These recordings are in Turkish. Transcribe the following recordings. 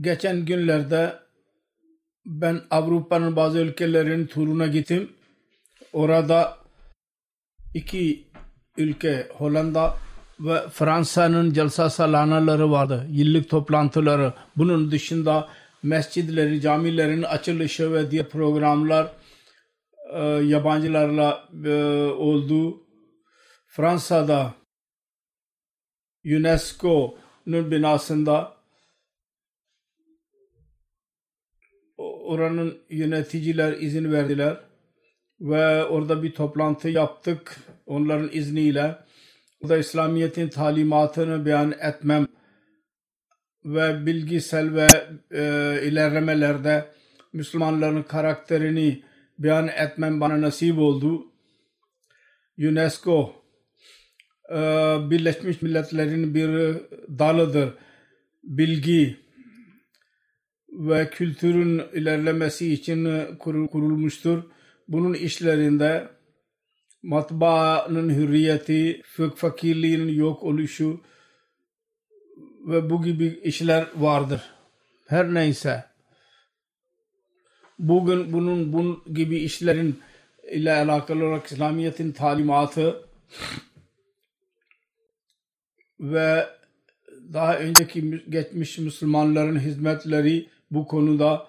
Geçen günlerde ben Avrupa'nın bazı ülkelerin turuna gittim. Orada iki ülke Hollanda ve Fransa'nın celsa salanaları vardı. Yıllık toplantıları. Bunun dışında mescidleri, camilerin açılışı ve diğer programlar e, yabancılarla e, oldu. Fransa'da UNESCO'nun binasında oranın yöneticiler izin verdiler ve orada bir toplantı yaptık onların izniyle. Burada İslamiyet'in talimatını beyan etmem ve bilgisel ve e, ilerlemelerde Müslümanların karakterini beyan etmem bana nasip oldu. UNESCO e, Birleşmiş Milletler'in bir dalıdır. Bilgi ve kültürün ilerlemesi için kurulmuştur. Bunun işlerinde matbaanın hürriyeti, fakirliğin yok oluşu ve bu gibi işler vardır. Her neyse bugün bunun bunun gibi işlerin ile alakalı olarak İslamiyet'in talimatı ve daha önceki geçmiş Müslümanların hizmetleri bu konuda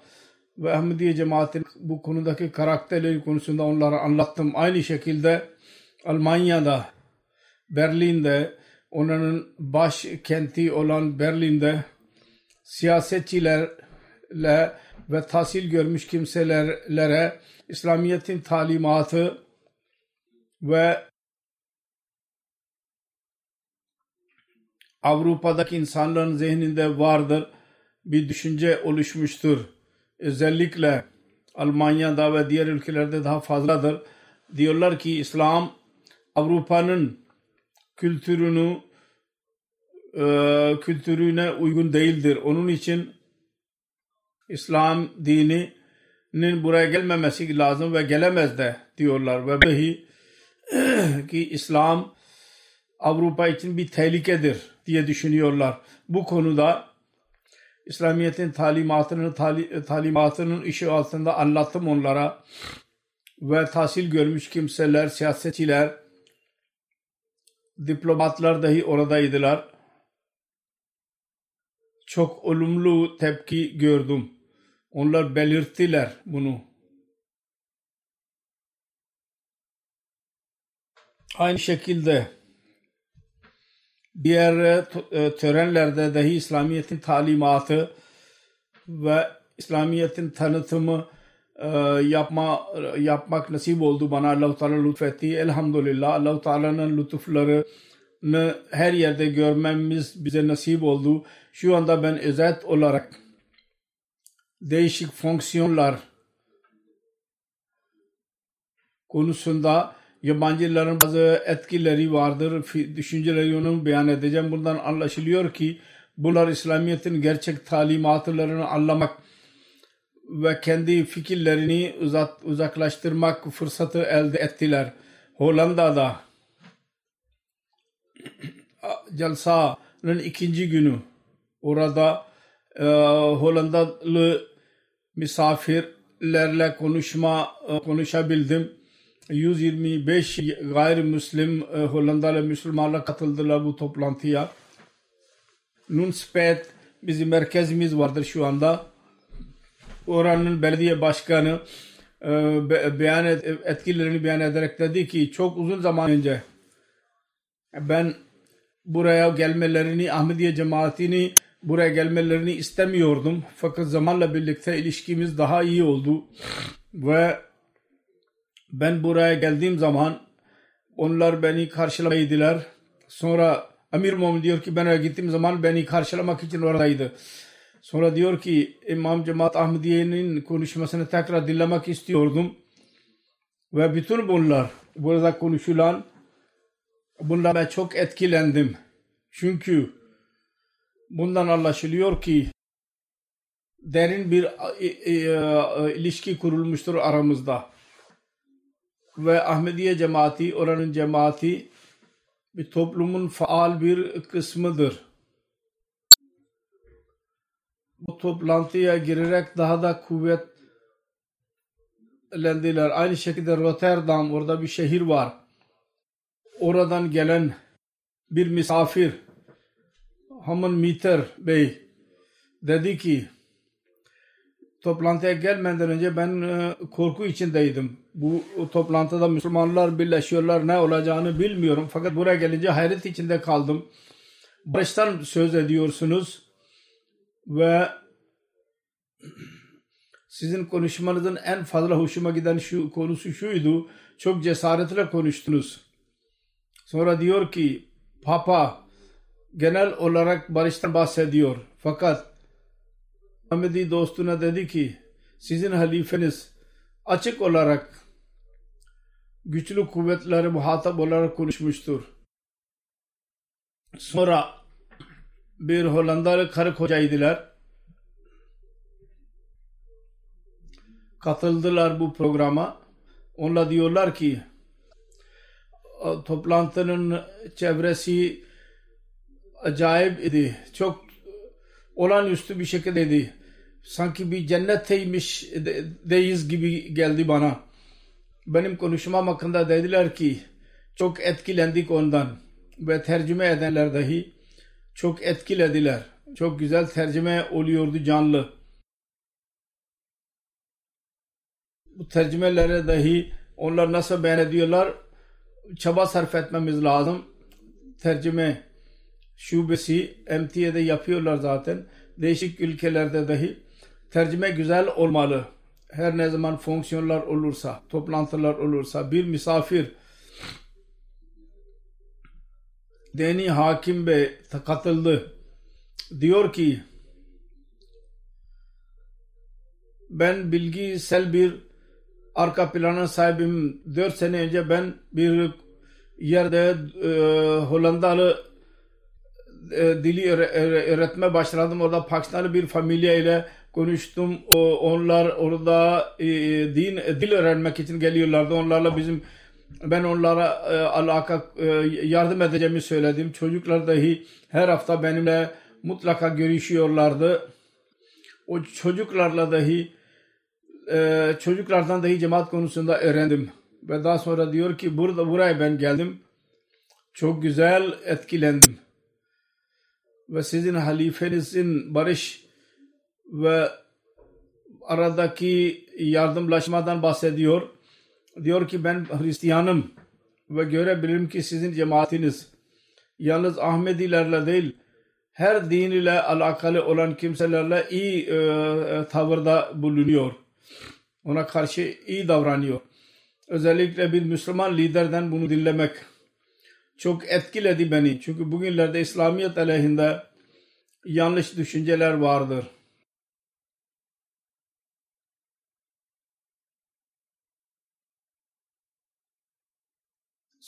ve Ahmediye cemaatin bu konudaki karakterleri konusunda onlara anlattım. Aynı şekilde Almanya'da, Berlin'de, onların baş kenti olan Berlin'de siyasetçilerle ve tahsil görmüş kimselere İslamiyet'in talimatı ve Avrupa'daki insanların zihninde vardır bir düşünce oluşmuştur. Özellikle Almanya'da ve diğer ülkelerde daha fazladır. Diyorlar ki İslam Avrupa'nın kültürünü e, kültürüne uygun değildir. Onun için İslam dininin buraya gelmemesi lazım ve gelemez de diyorlar. Ve dahi ki İslam Avrupa için bir tehlikedir diye düşünüyorlar. Bu konuda İslamiyet'in talimatının tali, talimatının işi altında anlattım onlara ve tahsil görmüş kimseler, siyasetçiler, diplomatlar dahi oradaydılar. Çok olumlu tepki gördüm. Onlar belirttiler bunu. Aynı şekilde diğer e, törenlerde dahi İslamiyet'in talimatı ve İslamiyet'in tanıtımı e, yapma yapmak nasip oldu bana Allah-u Teala lütfetti. Elhamdülillah Allah-u Teala'nın lütuflarını her yerde görmemiz bize nasip oldu. Şu anda ben özet olarak değişik fonksiyonlar konusunda yabancıların bazı etkileri vardır. Düşünceleri onu beyan edeceğim. Bundan anlaşılıyor ki bunlar İslamiyet'in gerçek talimatlarını anlamak ve kendi fikirlerini uzak, uzaklaştırmak fırsatı elde ettiler. Hollanda'da Jalsa'nın ikinci günü orada e, Hollandalı misafirlerle konuşma e, konuşabildim. 125 gayrimüslim e, Hollandalı Müslümanlar katıldılar bu toplantıya. Nunspet bizim merkezimiz vardır şu anda. Oranın belediye başkanı e, beyan et, etkilerini beyan ederek dedi ki çok uzun zaman önce ben buraya gelmelerini Ahmediye cemaatini buraya gelmelerini istemiyordum. Fakat zamanla birlikte ilişkimiz daha iyi oldu ve ben buraya geldiğim zaman onlar beni karşılamaydılar. Sonra Amir Muhammed diyor ki ben oraya gittiğim zaman beni karşılamak için oradaydı. Sonra diyor ki İmam Cemaat Ahmediye'nin konuşmasını tekrar dinlemek istiyordum. Ve bütün bunlar burada konuşulan bundan ben çok etkilendim. Çünkü bundan anlaşılıyor ki derin bir e, e, e, ilişki kurulmuştur aramızda. Ve Ahmediye cemaati, oranın cemaati bir toplumun faal bir kısmıdır. Bu toplantıya girerek daha da kuvvetlendiler. Aynı şekilde Rotterdam orada bir şehir var. Oradan gelen bir misafir Haman Miter Bey dedi ki toplantıya gelmeden önce ben e, korku içindeydim. Bu toplantıda Müslümanlar birleşiyorlar ne olacağını bilmiyorum. Fakat buraya gelince hayret içinde kaldım. Barıştan söz ediyorsunuz ve sizin konuşmanızın en fazla hoşuma giden şu konusu şuydu. Çok cesaretle konuştunuz. Sonra diyor ki Papa genel olarak barıştan bahsediyor. Fakat Ahmedi dostuna dedi ki sizin halifeniz açık olarak güçlü kuvvetleri muhatap olarak konuşmuştur. Sonra bir Hollandalı karı kocaydılar. Katıldılar bu programa. Onlar diyorlar ki toplantının çevresi acayip idi. Çok olağanüstü bir şekildeydi. Sanki bir cennetteymiş deyiz gibi geldi bana. Benim konuşmam hakkında dediler ki çok etkilendik ondan ve tercüme edenler dahi çok etkilediler. Çok güzel tercüme oluyordu canlı. Bu tercümelere dahi onlar nasıl beyan ediyorlar çaba sarf etmemiz lazım. Tercüme şubesi MTA'de yapıyorlar zaten. Değişik ülkelerde dahi tercüme güzel olmalı. Her ne zaman fonksiyonlar olursa, toplantılar olursa bir misafir Deni Hakim Bey katıldı. Diyor ki ben bilgisel bir arka planın sahibim. Dört sene önce ben bir yerde e, Hollandalı e, dili öğretme başladım. Orada Pakistanlı bir familya ile konuştum. O, onlar orada e, din dil öğrenmek için geliyorlardı. Onlarla bizim ben onlara e, alaka e, yardım edeceğimi söyledim. Çocuklar dahi her hafta benimle mutlaka görüşüyorlardı. O çocuklarla dahi e, çocuklardan dahi cemaat konusunda öğrendim. Ve daha sonra diyor ki burada buraya ben geldim. Çok güzel etkilendim. Ve sizin halifenizin barış ve aradaki yardımlaşmadan bahsediyor. Diyor ki ben Hristiyanım ve görebilirim ki sizin cemaatiniz yalnız Ahmedilerle değil her din ile alakalı olan kimselerle iyi e, e, tavırda bulunuyor. Ona karşı iyi davranıyor. Özellikle bir Müslüman liderden bunu dinlemek çok etkiledi beni. Çünkü bugünlerde İslamiyet aleyhinde yanlış düşünceler vardır.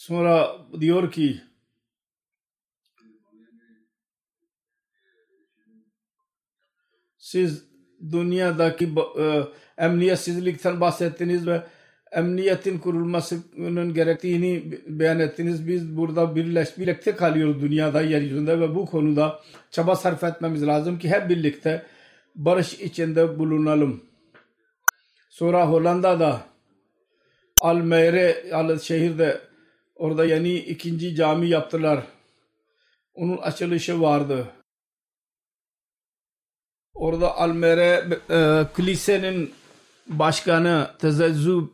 Sonra diyor ki siz dünyadaki e, emniyetsizlikten bahsettiniz ve emniyetin kurulmasının gerektiğini beyan ettiniz. Biz burada birleş, birlikte kalıyoruz dünyada, yeryüzünde ve bu konuda çaba sarf etmemiz lazım ki hep birlikte barış içinde bulunalım. Sonra Hollanda'da Almere şehirde orada yeni ikinci cami yaptılar. Onun açılışı vardı. Orada Almere e, kilisenin başkanı Tezezzu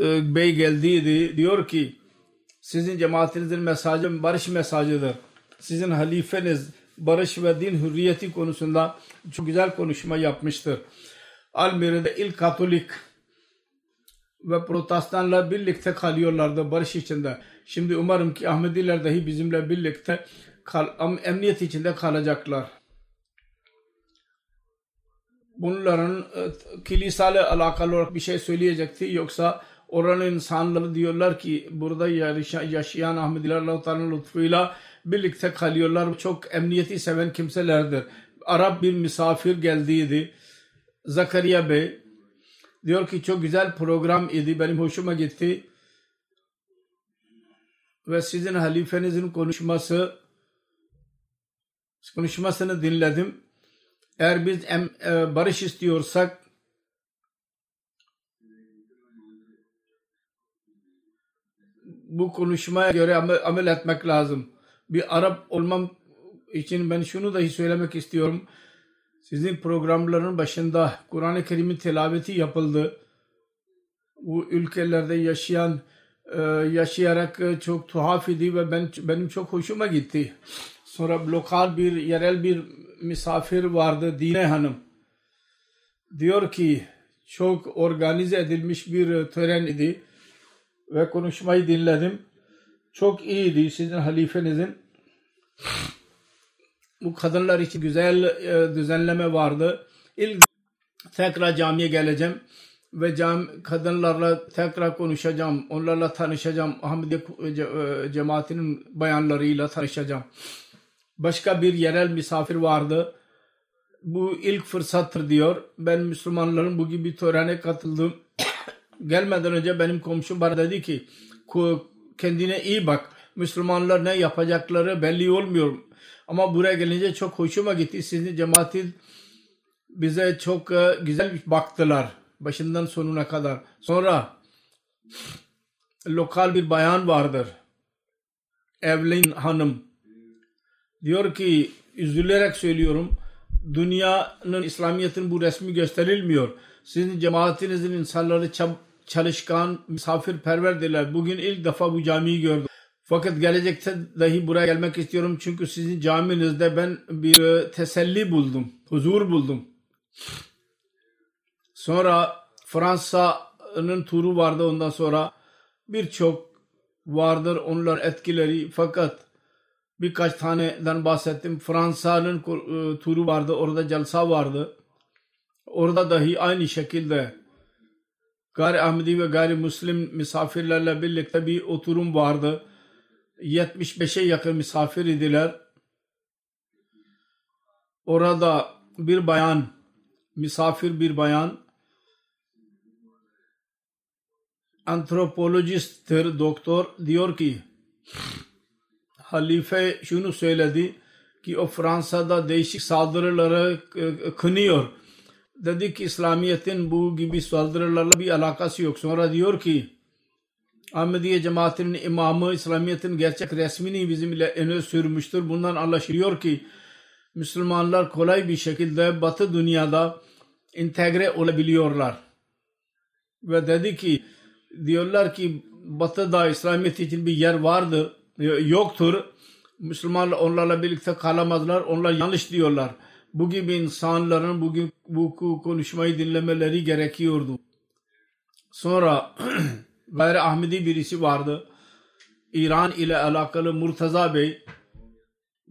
e, Bey geldiydi. Diyor ki sizin cemaatinizin mesajı barış mesajıdır. Sizin halifeniz barış ve din hürriyeti konusunda çok güzel konuşma yapmıştır. Almere'de ilk Katolik ve protestanlar birlikte kalıyorlardı barış içinde. Şimdi umarım ki Ahmediler dahi bizimle birlikte kal, emniyet içinde kalacaklar. Bunların e, kiliseyle alakalı olarak bir şey söyleyecekti yoksa oranın insanları diyorlar ki burada yaşayan Ahmediler Allah-u lütfuyla birlikte kalıyorlar. Çok emniyeti seven kimselerdir. Arap bir misafir geldiydi. Zakariya Bey diyor ki çok güzel program idi. Benim hoşuma gitti. Ve sizin halifenizin konuşması konuşmasını dinledim. Eğer biz em, e, barış istiyorsak bu konuşmaya göre amel, amel etmek lazım. Bir Arap olmam için ben şunu dahi söylemek istiyorum. Sizin programların başında Kur'an-ı Kerim'in tilaveti yapıldı. Bu ülkelerde yaşayan yaşayarak çok tuhaf idi ve ben benim çok hoşuma gitti. Sonra lokal bir yerel bir misafir vardı Dine Hanım. Diyor ki çok organize edilmiş bir tören idi ve konuşmayı dinledim. Çok iyiydi sizin halifenizin. Bu kadınlar için güzel e, düzenleme vardı. İlk tekrar camiye geleceğim ve cam, kadınlarla tekrar konuşacağım. Onlarla tanışacağım. Ahmediye e, cemaatinin bayanlarıyla tanışacağım. Başka bir yerel misafir vardı. Bu ilk fırsattır diyor. Ben Müslümanların bu gibi törene katıldım. Gelmeden önce benim komşum bana dedi ki kendine iyi bak. Müslümanlar ne yapacakları belli olmuyor. Ama buraya gelince çok hoşuma gitti. Sizin cemaatin bize çok e, güzel baktılar. Başından sonuna kadar. Sonra lokal bir bayan vardır. Evelyn Hanım. Diyor ki üzülerek söylüyorum. Dünyanın İslamiyet'in bu resmi gösterilmiyor. Sizin cemaatinizin insanları çalışkan, misafirperverdiler. Bugün ilk defa bu camiyi gördüm. Fakat gelecekte dahi buraya gelmek istiyorum çünkü sizin caminizde ben bir e, teselli buldum, huzur buldum. Sonra Fransa'nın turu vardı ondan sonra birçok vardır onlar etkileri fakat birkaç taneden bahsettim. Fransa'nın e, turu vardı orada celsa vardı. Orada dahi aynı şekilde gayri Ahmedi ve gayri Müslim misafirlerle birlikte bir oturum vardı 75'e yakın misafir idiler. Orada bir bayan, misafir bir bayan, antropolojisttir, doktor diyor ki halife şunu söyledi ki o Fransa'da değişik saldırıları kınıyor. Dedi ki İslamiyet'in bu gibi saldırılarla bir alakası yok. Sonra diyor ki Ahmediye cemaatinin imamı İslamiyet'in gerçek resmini bizimle öne sürmüştür. Bundan anlaşılıyor ki Müslümanlar kolay bir şekilde batı dünyada entegre olabiliyorlar. Ve dedi ki diyorlar ki batıda İslamiyet için bir yer vardır, yoktur. Müslümanlar onlarla birlikte kalamazlar. Onlar yanlış diyorlar. Bu gibi insanların bugün bu konuşmayı dinlemeleri gerekiyordu. Sonra gayri Ahmedi birisi vardı. İran ile alakalı Murtaza Bey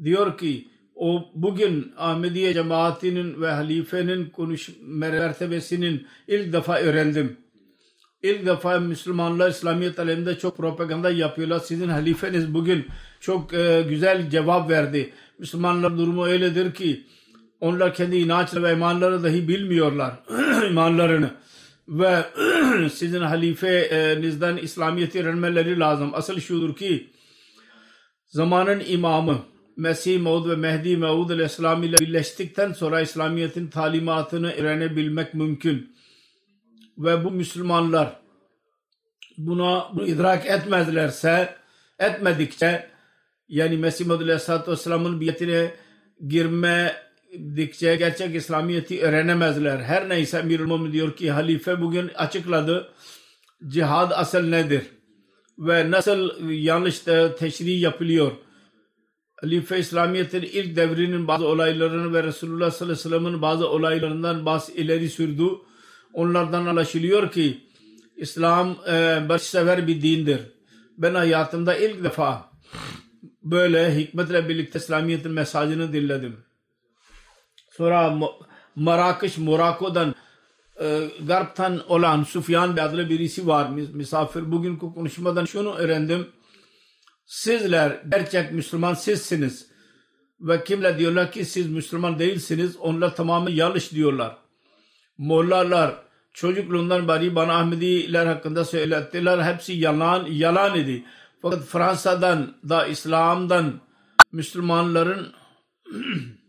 diyor ki o bugün Ahmediye cemaatinin ve halifenin konuş mertebesinin ilk defa öğrendim. İlk defa Müslümanlar İslamiyet aleminde çok propaganda yapıyorlar. Sizin halifeniz bugün çok e, güzel cevap verdi. Müslümanlar durumu öyledir ki Onlar kendi inançları ve imanları dahi bilmiyorlar. imanlarını. Ve sizin halifenizden İslamiyet'i öğrenmeleri lazım. Asıl şudur ki zamanın imamı Mesih Maud ve Mehdi Maud aleyhisselam ile birleştikten sonra İslamiyet'in talimatını öğrenebilmek mümkün. Ve bu Müslümanlar buna bu idrak etmezlerse etmedikçe yani Mesih Maud aleyhisselatü vesselamın biyetine girmedikçe gerçek İslamiyet'i öğrenemezler. Her neyse Emirül diyor ki halife bugün açıkladı cihad asıl nedir ve nasıl yanlış teşri yapılıyor. Halife İslamiyet'in ilk devrinin bazı olaylarını ve Resulullah sallallahu aleyhi ve sellem'in bazı olaylarından bazı ileri sürdü. Onlardan anlaşılıyor ki İslam e, barışsever bir dindir. Ben hayatımda ilk defa böyle hikmetle birlikte İslamiyet'in mesajını dinledim. Sonra Marrakeş, Morako'dan e, Garp'tan olan Sufyan adlı birisi var misafir. Bugünkü konuşmadan şunu öğrendim. Sizler gerçek Müslüman sizsiniz. Ve kimle diyorlar ki siz Müslüman değilsiniz. Onlar tamamen yanlış diyorlar. Mollalar çocukluğundan beri bana Ahmediler hakkında söylettiler. Hepsi yalan, yalan idi. Fakat Fransa'dan da İslam'dan Müslümanların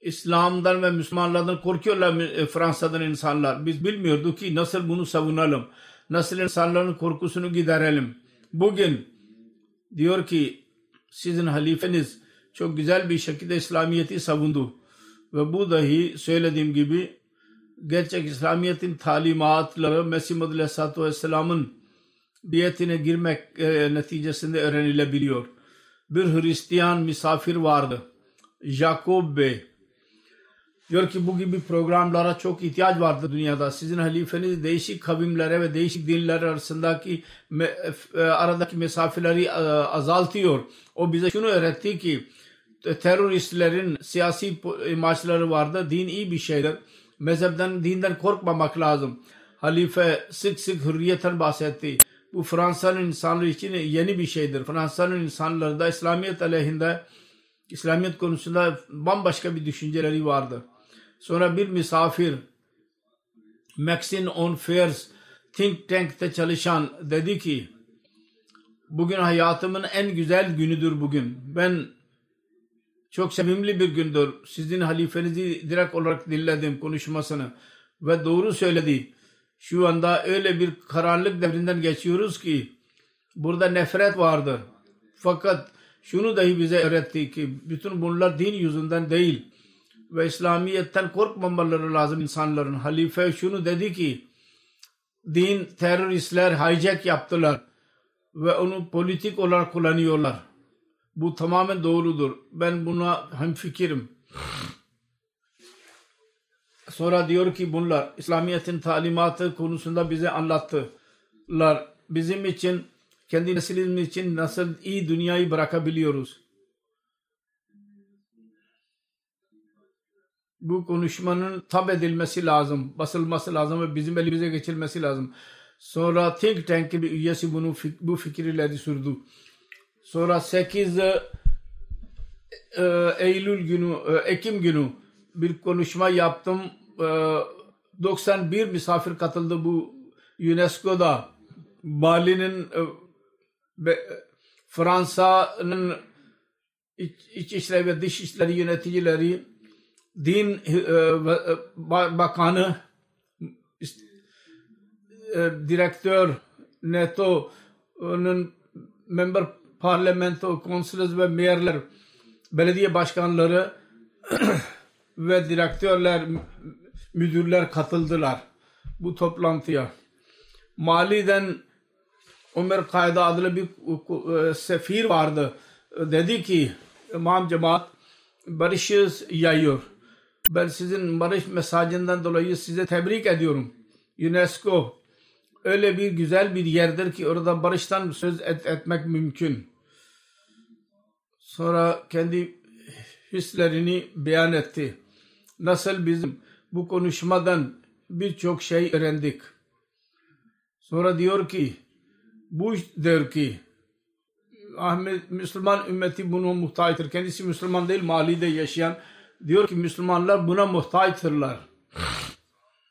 İslam'dan ve Müslümanlardan korkuyorlar e, Fransa'dan insanlar. Biz bilmiyorduk ki nasıl bunu savunalım. Nasıl insanların korkusunu giderelim. Bugün diyor ki sizin halifeniz çok güzel bir şekilde İslamiyet'i savundu. Ve bu dahi söylediğim gibi gerçek İslamiyet'in talimatları Mesih Muhammed Aleyhisselatü Vesselam'ın biyetine girmek e, neticesinde öğrenilebiliyor. Bir Hristiyan misafir vardı. Jacob Bey. Diyor ki bu gibi programlara çok ihtiyaç vardı dünyada. Sizin halifeniz değişik kavimlere ve değişik dinler arasındaki e, aradaki mesafeleri e, azaltıyor. O bize şunu öğretti ki teröristlerin siyasi amaçları vardı. Din iyi bir şeydir. Mezhepten, dinden korkmamak lazım. Halife sık sık hürriyetten bahsetti. Bu Fransa'nın insanları için yeni bir şeydir. Fransa'nın insanları da İslamiyet aleyhinde İslamiyet konusunda bambaşka bir düşünceleri vardı. Sonra bir misafir Maxine on Fairs Think Tank'te çalışan dedi ki bugün hayatımın en güzel günüdür bugün. Ben çok sevimli bir gündür. Sizin halifenizi direkt olarak dinledim konuşmasını ve doğru söyledi. Şu anda öyle bir karanlık devrinden geçiyoruz ki burada nefret vardır. Fakat şunu dahi bize öğretti ki bütün bunlar din yüzünden değil ve İslamiyet'ten korkmamaları lazım insanların. Halife şunu dedi ki din teröristler hijack yaptılar ve onu politik olarak kullanıyorlar. Bu tamamen doğrudur. Ben buna hemfikirim. Sonra diyor ki bunlar İslamiyet'in talimatı konusunda bize anlattılar. Bizim için kendi neslimiz için nasıl iyi dünyayı bırakabiliyoruz. Bu konuşmanın tab edilmesi lazım, basılması lazım ve bizim elimize geçilmesi lazım. Sonra Think Tank'in bir üyesi bunu bu fikirleri sürdü. Sonra 8 e, Eylül günü, e, Ekim günü bir konuşma yaptım. E, 91 misafir katıldı bu UNESCO'da. Bali'nin e, Fransa'nın iç, iç ve dış işleri yöneticileri din e, e, bakanı direktör NATO'nun member parlamento konsolos ve mayorlar belediye başkanları ve direktörler müdürler katıldılar bu toplantıya. Mali'den Ömer Kayda adlı bir sefir vardı. Dedi ki İmam cemaat barışı yayıyor. Ben sizin barış mesajından dolayı size tebrik ediyorum. UNESCO öyle bir güzel bir yerdir ki orada barıştan söz et, etmek mümkün. Sonra kendi hislerini beyan etti. Nasıl bizim bu konuşmadan birçok şey öğrendik. Sonra diyor ki bu der ki Ahmet Müslüman ümmeti bunu muhtaçtır. Kendisi Müslüman değil Mali'de yaşayan Diyor ki Müslümanlar buna muhtaçtırlar.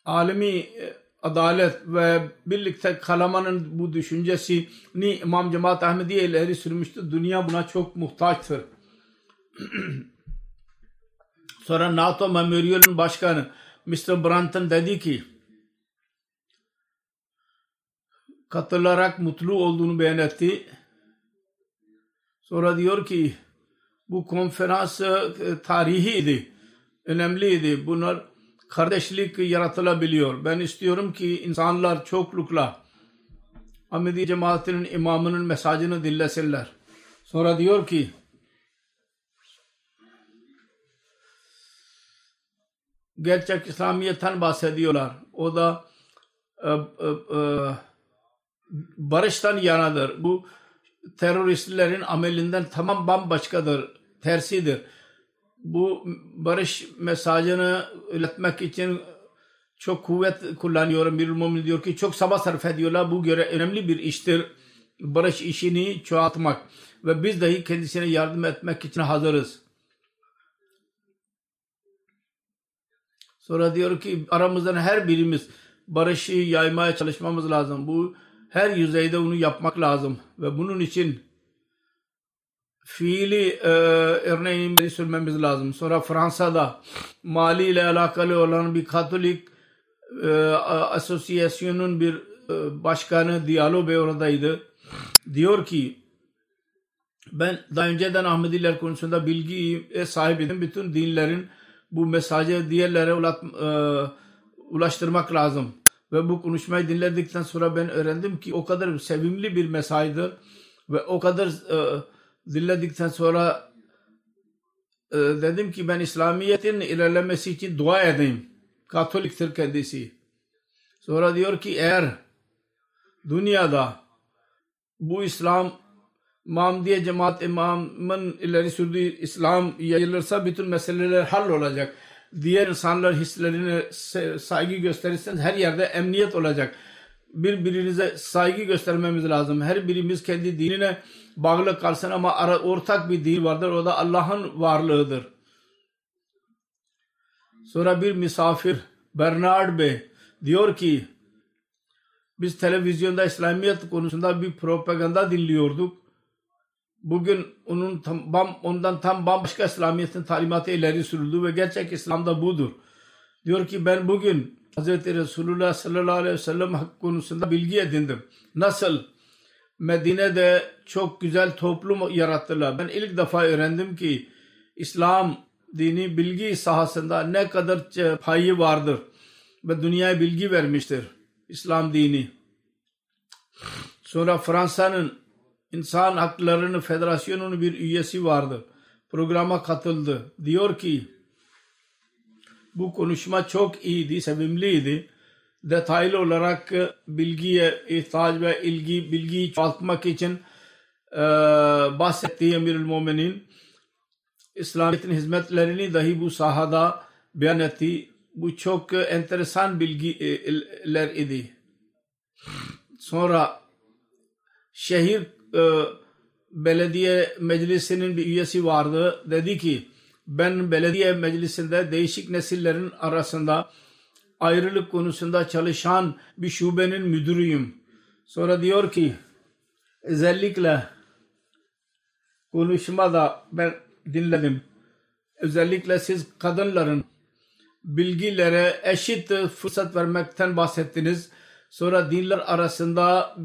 Alemi e, adalet ve birlikte kalamanın bu düşüncesini İmam Cemaat Ahmediye ileri sürmüştür. Dünya buna çok muhtaçtır. Sonra NATO Memorial'ın başkanı Mr. Brunton dedi ki katılarak mutlu olduğunu beyan etti. Sonra diyor ki bu konferans e, tarihiydi, önemliydi. Bunlar kardeşlik yaratılabiliyor. Ben istiyorum ki insanlar çoklukla Ahmedi cemaatinin imamının mesajını dinlesinler. Sonra diyor ki gerçek İslamiyet'ten bahsediyorlar. O da e, e, e, barıştan yanadır. Bu teröristlerin amelinden tamam bambaşkadır, tersidir. Bu barış mesajını iletmek için çok kuvvet kullanıyorum. Bir mümin diyor ki çok sabah sarf ediyorlar. Bu göre önemli bir iştir. Barış işini çoğaltmak ve biz dahi kendisine yardım etmek için hazırız. Sonra diyor ki aramızdan her birimiz barışı yaymaya çalışmamız lazım. Bu her yüzeyde bunu yapmak lazım ve bunun için fiili e, örneğini sürmemiz lazım. Sonra Fransa'da Mali ile alakalı olan bir Katolik e, asosyasyonun bir e, başkanı Diallo Bey oradaydı. Diyor ki ben daha önceden Ahmediler konusunda bilgiye sahibim. Bütün dinlerin bu mesajı diğerlere e, ulaştırmak lazım. Ve bu konuşmayı dinledikten sonra ben öğrendim ki o kadar sevimli bir mesajdı ve o kadar e, dinledikten sonra e, dedim ki ben İslamiyet'in ilerlemesi için dua edeyim. Katoliktir kendisi. Sonra diyor ki eğer dünyada bu İslam Mahmdiye cemaat imamın ileri sürdüğü İslam yayılırsa bütün meseleler hal olacak. Diğer insanlar hislerine saygı gösterirseniz her yerde emniyet olacak. Birbirinize saygı göstermemiz lazım. Her birimiz kendi dinine bağlı kalsın ama ortak bir din vardır. O da Allah'ın varlığıdır. Sonra bir misafir Bernard Bey diyor ki biz televizyonda İslamiyet konusunda bir propaganda dinliyorduk. Bugün onun tam, bam, ondan tam bambaşka İslamiyet'in talimatı ileri sürüldü ve gerçek İslam da budur. Diyor ki ben bugün Hz. Resulullah sallallahu aleyhi ve sellem konusunda bilgi edindim. Nasıl? Medine'de çok güzel toplum yarattılar. Ben ilk defa öğrendim ki İslam dini bilgi sahasında ne kadar payı vardır ve dünyaya bilgi vermiştir İslam dini. Sonra Fransa'nın İnsan Haklarını Federasyonu'nun bir üyesi vardı. Programa katıldı. Diyor ki bu konuşma çok iyiydi, sevimliydi. Detaylı olarak bilgiye ihtiyaç ve ilgi, bilgiyi çoğaltmak için e, bahsettiği Emirül Muminin İslamiyet'in hizmetlerini dahi bu sahada beyan etti. Bu çok enteresan bilgiler idi. Sonra şehir e, belediye meclisinin bir üyesi vardı. Dedi ki ben belediye meclisinde değişik nesillerin arasında ayrılık konusunda çalışan bir şubenin müdürüyüm. Sonra diyor ki özellikle konuşmada ben dinledim. Özellikle siz kadınların bilgilere eşit fırsat vermekten bahsettiniz. Sonra dinler arasında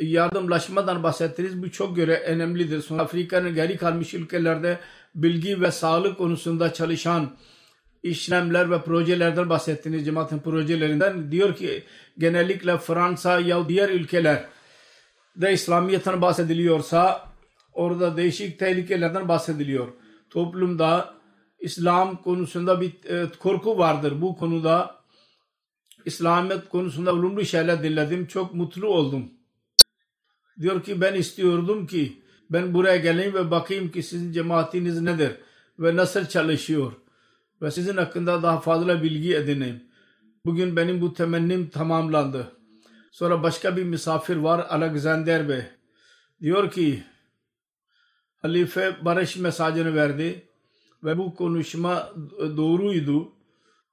yardımlaşmadan bahsettiniz. Bu çok göre önemlidir. Sonra Afrika'nın geri kalmış ülkelerde bilgi ve sağlık konusunda çalışan işlemler ve projelerden bahsettiniz. Cemaatin projelerinden. Diyor ki genellikle Fransa ya diğer ülkeler de İslamiyet'ten bahsediliyorsa orada değişik tehlikelerden bahsediliyor. Toplumda İslam konusunda bir e, korku vardır. Bu konuda İslamiyet konusunda olumlu şeyler dinledim. Çok mutlu oldum. Diyor ki ben istiyordum ki ben buraya geleyim ve bakayım ki sizin cemaatiniz nedir ve nasıl çalışıyor ve sizin hakkında daha fazla bilgi edineyim. Bugün benim bu temennim tamamlandı. Sonra başka bir misafir var Alexander Bey. Diyor ki halife barış mesajını verdi. ve bu konuşma doğruydu.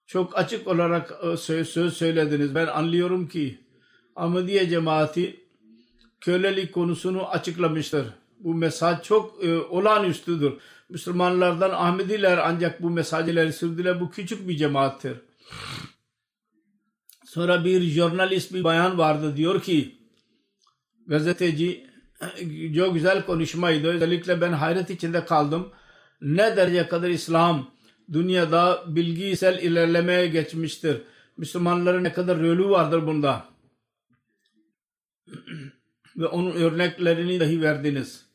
Çok açık olarak e, söz söylediniz. Ben anlıyorum ki Ahmediye cemaati kölelik konusunu açıklamıştır. Bu mesaj çok e, olağanüstüdür. Müslümanlardan Ahmediler ancak bu mesajları sürdüler. Bu küçük bir cemaattir. Sonra bir jurnalist bir bayan vardı diyor ki gazeteci çok güzel konuşmaydı. Özellikle ben hayret içinde kaldım. Ne derece kadar İslam dünyada bilgisel ilerlemeye geçmiştir. Müslümanların ne kadar rolü vardır bunda. Ve onun örneklerini dahi verdiniz.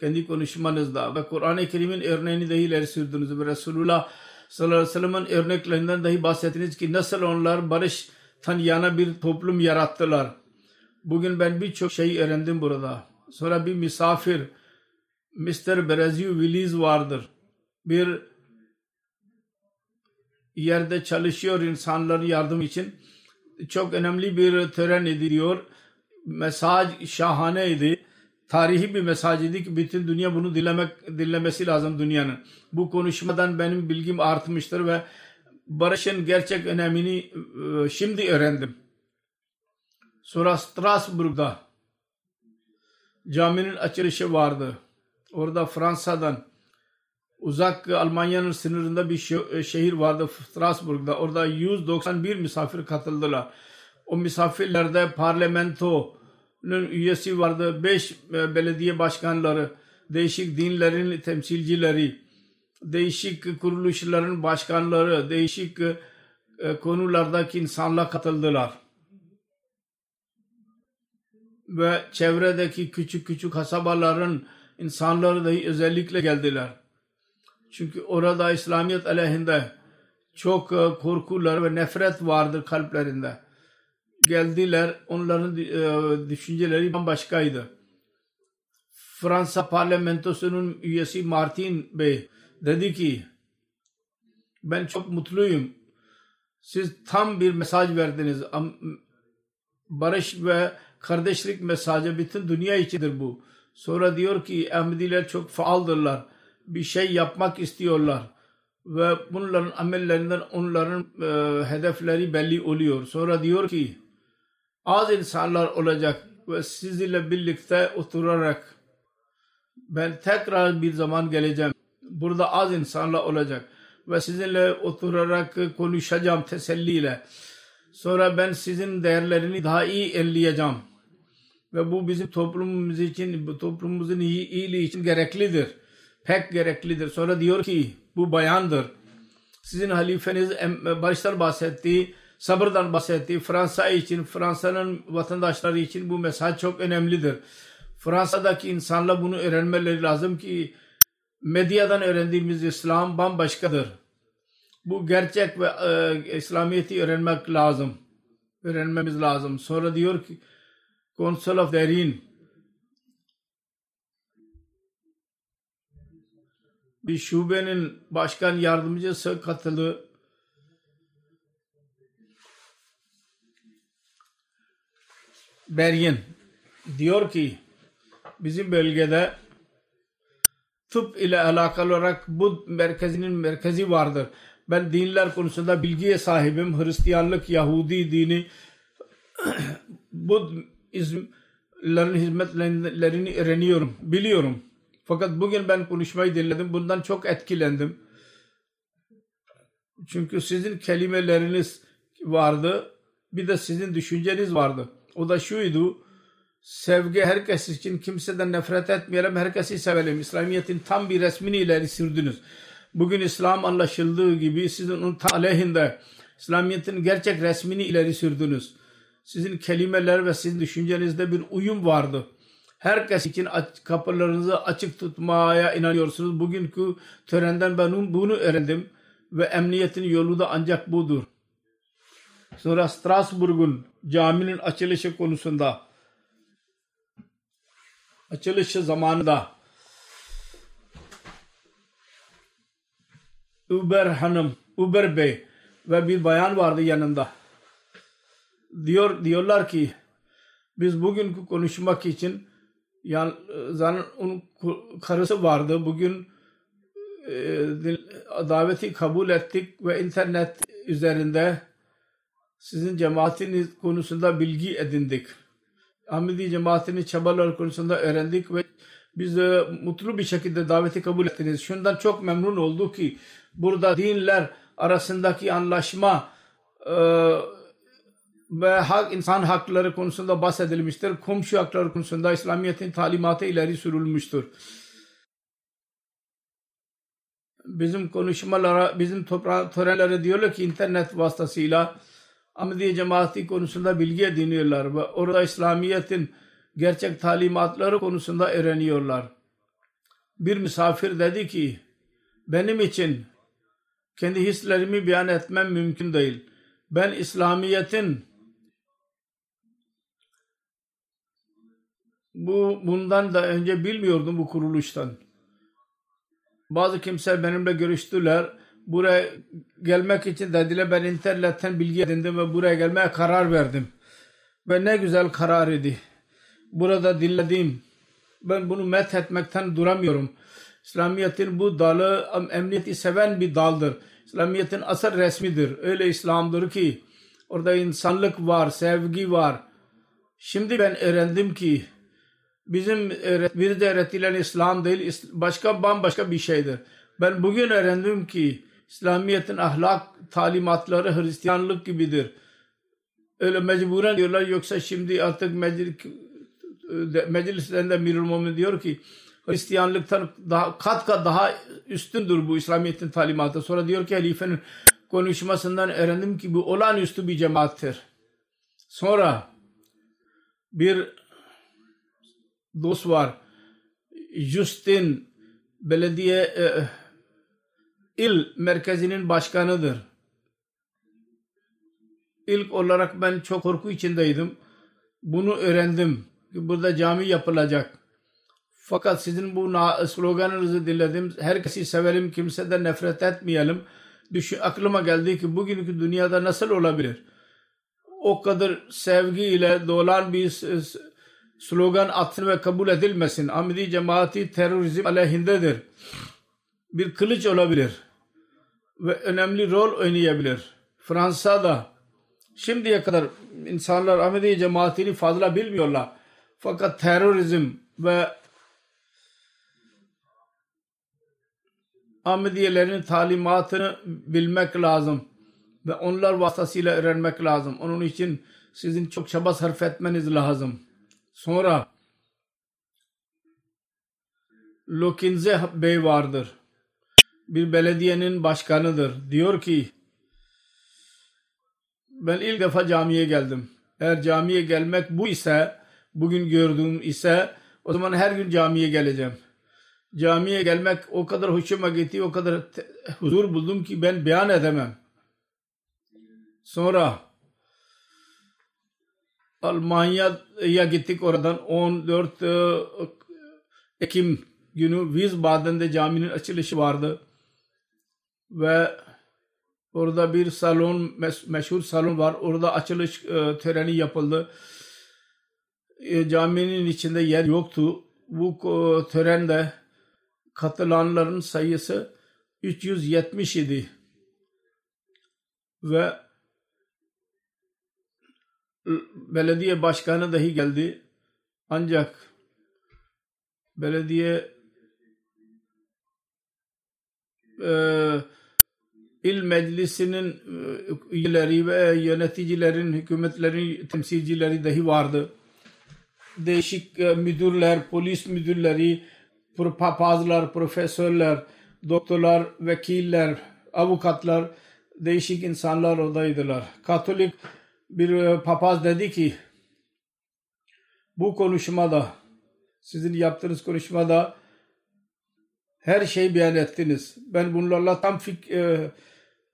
Kendi konuşmanızda ve Kur'an-ı Kerim'in örneğini dahi ileri sürdünüz. Ve Resulullah sallallahu aleyhi ve sellem'in örneklerinden dahi bahsettiniz ki nasıl onlar barış tanıyana bir toplum yarattılar. Bugün ben birçok şey öğrendim burada. Sonra bir misafir Mr. Brazil Willis vardır. Bir yerde çalışıyor insanların yardım için. Çok önemli bir tören ediliyor. Mesaj şahaneydi. Tarihi bir mesaj idi ki bütün dünya bunu dinlemek, dinlemesi lazım dünyanın. Bu konuşmadan benim bilgim artmıştır ve barışın gerçek önemini e, şimdi öğrendim. Sonra Strasbourg'da caminin açılışı vardı. Orada Fransa'dan uzak Almanya'nın sınırında bir şehir vardı Strasbourg'da. Orada 191 misafir katıldılar. O misafirlerde parlamentonun üyesi vardı. 5 e, belediye başkanları, değişik dinlerin temsilcileri, değişik kuruluşların başkanları, değişik e, konulardaki insanlar katıldılar. Ve çevredeki küçük küçük kasabaların insanları dahi özellikle geldiler. Çünkü orada İslamiyet aleyhinde çok e, korkular ve nefret vardır kalplerinde. Geldiler onların e, düşünceleri bambaşkaydı. Fransa parlamentosunun üyesi Martin Bey dedi ki ben çok mutluyum. Siz tam bir mesaj verdiniz. Barış ve kardeşlik mesajı bütün dünya içindir bu. Sonra diyor ki Ahmediler çok faaldırlar bir şey yapmak istiyorlar ve bunların amellerinden onların e, hedefleri belli oluyor. Sonra diyor ki az insanlar olacak ve sizinle birlikte oturarak ben tekrar bir zaman geleceğim. Burada az insanlar olacak ve sizinle oturarak konuşacağım teselliyle. Sonra ben sizin değerlerini daha iyi elleyeceğim. Ve bu bizim toplumumuz için, toplumumuzun iyiliği için gereklidir pek gereklidir. Sonra diyor ki bu bayandır. Sizin halifeniz barıştan bahsetti, sabırdan bahsetti. Fransa için, Fransa'nın vatandaşları için bu mesaj çok önemlidir. Fransa'daki insanlar bunu öğrenmeleri lazım ki medyadan öğrendiğimiz İslam bambaşkadır. Bu gerçek ve e, İslamiyet'i öğrenmek lazım. Öğrenmemiz lazım. Sonra diyor ki Council of Derin bir şubenin başkan yardımcısı katıldı. Beryin diyor ki bizim bölgede tıp ile alakalı olarak bu merkezinin merkezi vardır. Ben dinler konusunda bilgiye sahibim. Hristiyanlık, Yahudi dini, Budizmlerin hizmetlerini öğreniyorum, biliyorum. Fakat bugün ben konuşmayı dinledim. Bundan çok etkilendim. Çünkü sizin kelimeleriniz vardı. Bir de sizin düşünceniz vardı. O da şuydu. Sevgi herkes için kimseden nefret etmeyelim. Herkesi sevelim. İslamiyet'in tam bir resmini ileri sürdünüz. Bugün İslam anlaşıldığı gibi sizin onun aleyhinde İslamiyet'in gerçek resmini ileri sürdünüz. Sizin kelimeler ve sizin düşüncenizde bir uyum vardı herkes için kapılarınızı açık tutmaya inanıyorsunuz. Bugünkü törenden ben bunu öğrendim ve emniyetin yolu da ancak budur. Sonra Strasbourg'un caminin açılışı konusunda açılışı zamanında Uber hanım, Uber bey ve bir bayan vardı yanında. Diyor diyorlar ki biz bugünkü konuşmak için yani zaten onun karısı vardı. Bugün e, daveti kabul ettik ve internet üzerinde sizin cemaatiniz konusunda bilgi edindik. Ahmedi cemaatinin çabaları konusunda öğrendik ve biz de mutlu bir şekilde daveti kabul ettiniz. Şundan çok memnun olduk ki burada dinler arasındaki anlaşma e, ve hak, insan hakları konusunda bahsedilmiştir. Komşu hakları konusunda İslamiyet'in talimatı ileri sürülmüştür. Bizim konuşmalara, bizim törenlere diyorlar ki internet vasıtasıyla Ahmediye cemaati konusunda bilgi ediniyorlar ve orada İslamiyet'in gerçek talimatları konusunda öğreniyorlar. Bir misafir dedi ki benim için kendi hislerimi beyan etmem mümkün değil. Ben İslamiyet'in bu bundan da önce bilmiyordum bu kuruluştan. Bazı kimseler benimle görüştüler. Buraya gelmek için dediler ben internetten bilgi edindim ve buraya gelmeye karar verdim. Ve ne güzel karar idi. Burada dinlediğim ben bunu met etmekten duramıyorum. İslamiyet'in bu dalı emniyeti seven bir daldır. İslamiyet'in asıl resmidir. Öyle İslam'dır ki orada insanlık var, sevgi var. Şimdi ben öğrendim ki bizim bir de öğretilen İslam değil, başka bambaşka bir şeydir. Ben bugün öğrendim ki İslamiyet'in ahlak talimatları Hristiyanlık gibidir. Öyle mecburen diyorlar yoksa şimdi artık meclis, meclislerinde Mirul diyor ki Hristiyanlıktan daha, kat kat daha üstündür bu İslamiyet'in talimatı. Sonra diyor ki halifenin konuşmasından öğrendim ki bu olağanüstü bir cemaattir. Sonra bir dost var. Justin belediye e, il merkezinin başkanıdır. İlk olarak ben çok korku içindeydim. Bunu öğrendim. Burada cami yapılacak. Fakat sizin bu sloganınızı dinledim. Herkesi sevelim, kimseden nefret etmeyelim. Düşün, aklıma geldi ki bugünkü dünyada nasıl olabilir? O kadar sevgiyle dolan bir slogan atın ve kabul edilmesin. Ahmedi cemaati terörizm aleyhindedir. Bir kılıç olabilir. Ve önemli rol oynayabilir. Fransa'da şimdiye kadar insanlar Ahmedi cemaatini fazla bilmiyorlar. Fakat terörizm ve Ahmediyelerin talimatını bilmek lazım ve onlar vasıtasıyla öğrenmek lazım. Onun için sizin çok çaba sarf etmeniz lazım. Sonra Lokinze Bey vardır. Bir belediyenin başkanıdır. Diyor ki ben ilk defa camiye geldim. Eğer camiye gelmek bu ise bugün gördüğüm ise o zaman her gün camiye geleceğim. Camiye gelmek o kadar hoşuma gitti, o kadar huzur buldum ki ben beyan edemem. Sonra Almanya'ya gittik oradan 14 e, Ekim günü Wiesbaden'de caminin açılışı vardı. Ve orada bir salon, meşhur salon var. Orada açılış e, töreni yapıldı. E, caminin içinde yer yoktu. Bu törende katılanların sayısı 370 idi. Ve belediye başkanı dahi geldi. Ancak belediye e, il meclisinin e, üyeleri ve yöneticilerin, hükümetlerin temsilcileri dahi vardı. Değişik e, müdürler, polis müdürleri, papazlar, profesörler, doktorlar, vekiller, avukatlar, değişik insanlar oradaydılar. Katolik bir e, papaz dedi ki bu konuşmada sizin yaptığınız konuşmada her şeyi beyan ettiniz. Ben bunlarla tam fik,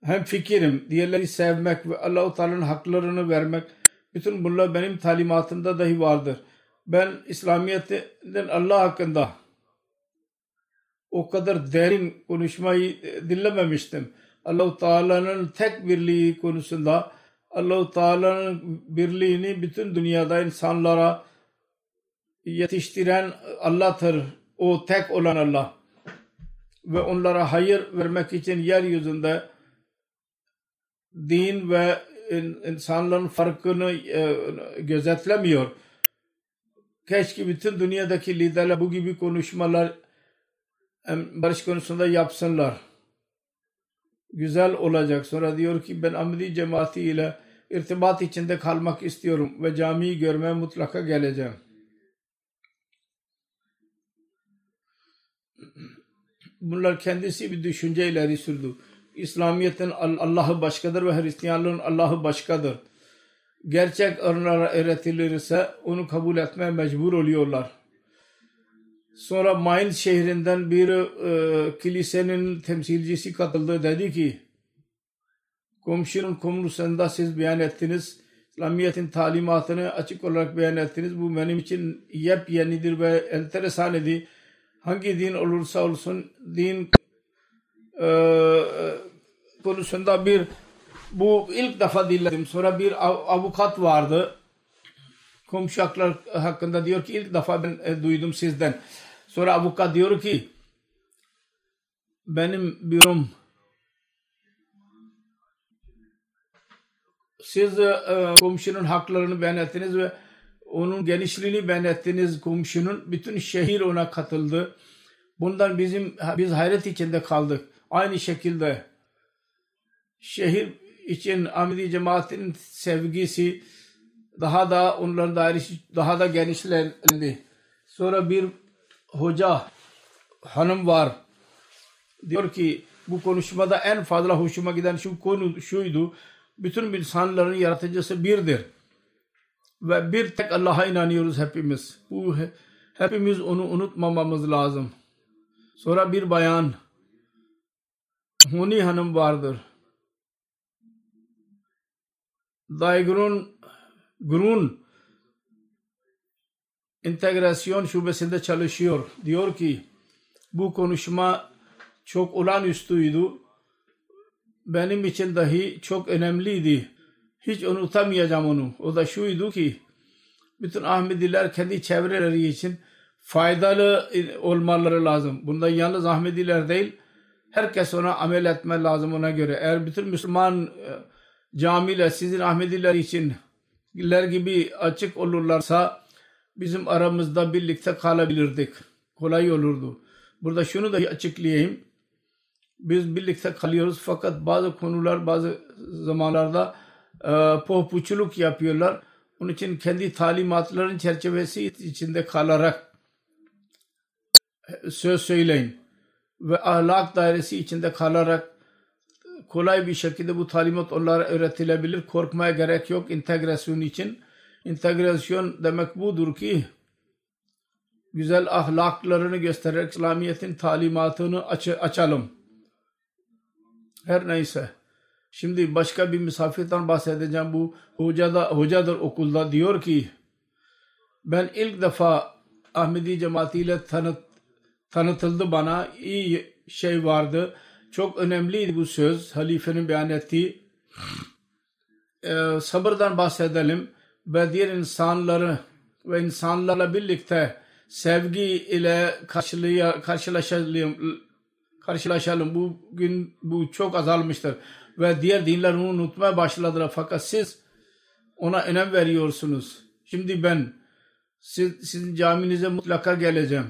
hem fikirim. Diğerleri sevmek ve Allah-u Teala'nın haklarını vermek. Bütün bunlar benim talimatımda dahi vardır. Ben İslamiyet'in Allah hakkında o kadar derin konuşmayı dinlememiştim. Allah-u Teala'nın tek birliği konusunda Allah-u Teala'nın birliğini bütün dünyada insanlara yetiştiren Allah'tır. O tek olan Allah. ve onlara hayır vermek için yeryüzünde din ve insanların farkını e, gözetlemiyor. Keşke bütün dünyadaki liderler bu gibi konuşmalar barış konusunda yapsınlar. Güzel olacak. Sonra diyor ki ben Ahmedi cemaati ile irtibat içinde kalmak istiyorum ve camiyi görmeye mutlaka geleceğim. Bunlar kendisi bir düşünce ileri sürdü. İslamiyet'in Allah'ı başkadır ve Hristiyanlığın Allah'ı başkadır. Gerçek onlara öğretilirse onu kabul etmeye mecbur oluyorlar. Sonra Mainz şehrinden bir e, kilisenin temsilcisi katıldı. Dedi ki komşunun konusunda siz beyan ettiniz. İslamiyet'in talimatını açık olarak beyan ettiniz. Bu benim için yepyenidir ve enteresan idi. Hangi din olursa olsun din e, konusunda bir bu ilk defa dinledim. Sonra bir avukat vardı. Komşu haklar hakkında diyor ki ilk defa ben e, duydum sizden. Sonra avukat diyor ki benim bürom siz e, komşunun haklarını ettiniz ve onun genişliğini beyan ettiniz komşunun. Bütün şehir ona katıldı. Bundan bizim biz hayret içinde kaldık. Aynı şekilde şehir için Ahmedi cemaatinin sevgisi daha da onların dairesi daha da genişlendi. Sonra bir hoca hanım var. Diyor ki bu konuşmada en fazla hoşuma giden şu konu şuydu. Bütün insanların yaratıcısı birdir. Ve bir tek Allah'a inanıyoruz hepimiz. Bu hepimiz onu unutmamamız lazım. Sonra bir bayan Huni Hanım vardır. Daigrun Grun integrasyon şubesinde çalışıyor. Diyor ki bu konuşma çok olağanüstüydü. Benim için dahi çok önemliydi. Hiç unutamayacağım onu. O da şuydu ki bütün Ahmediler kendi çevreleri için faydalı olmaları lazım. Bunda yalnız Ahmediler değil herkes ona amel etme lazım ona göre. Eğer bütün Müslüman camiler sizin Ahmediler için gibi açık olurlarsa bizim aramızda birlikte kalabilirdik. Kolay olurdu. Burada şunu da açıklayayım. Biz birlikte kalıyoruz fakat bazı konular bazı zamanlarda e, pohpuçuluk yapıyorlar. Onun için kendi talimatların çerçevesi içinde kalarak söz söyleyin. Ve ahlak dairesi içinde kalarak kolay bir şekilde bu talimat onlara öğretilebilir. Korkmaya gerek yok integrasyon için. İntegrasyon demek budur ki güzel ahlaklarını göstererek İslamiyet'in talimatını aç açalım. Her neyse. Şimdi başka bir misafirden bahsedeceğim. Bu hoca da, hocadır okulda diyor ki ben ilk defa Ahmedi cemaatiyle tanıt, tanıtıldı bana. iyi şey vardı. Çok önemliydi bu söz. Halifenin beyan ettiği. Ee, sabırdan bahsedelim ve diğer insanları ve insanlarla birlikte sevgi ile karşılaşalım karşılaşalım. Bugün bu çok azalmıştır. Ve diğer dinler onu unutmaya başladılar. Fakat siz ona önem veriyorsunuz. Şimdi ben siz, sizin caminize mutlaka geleceğim.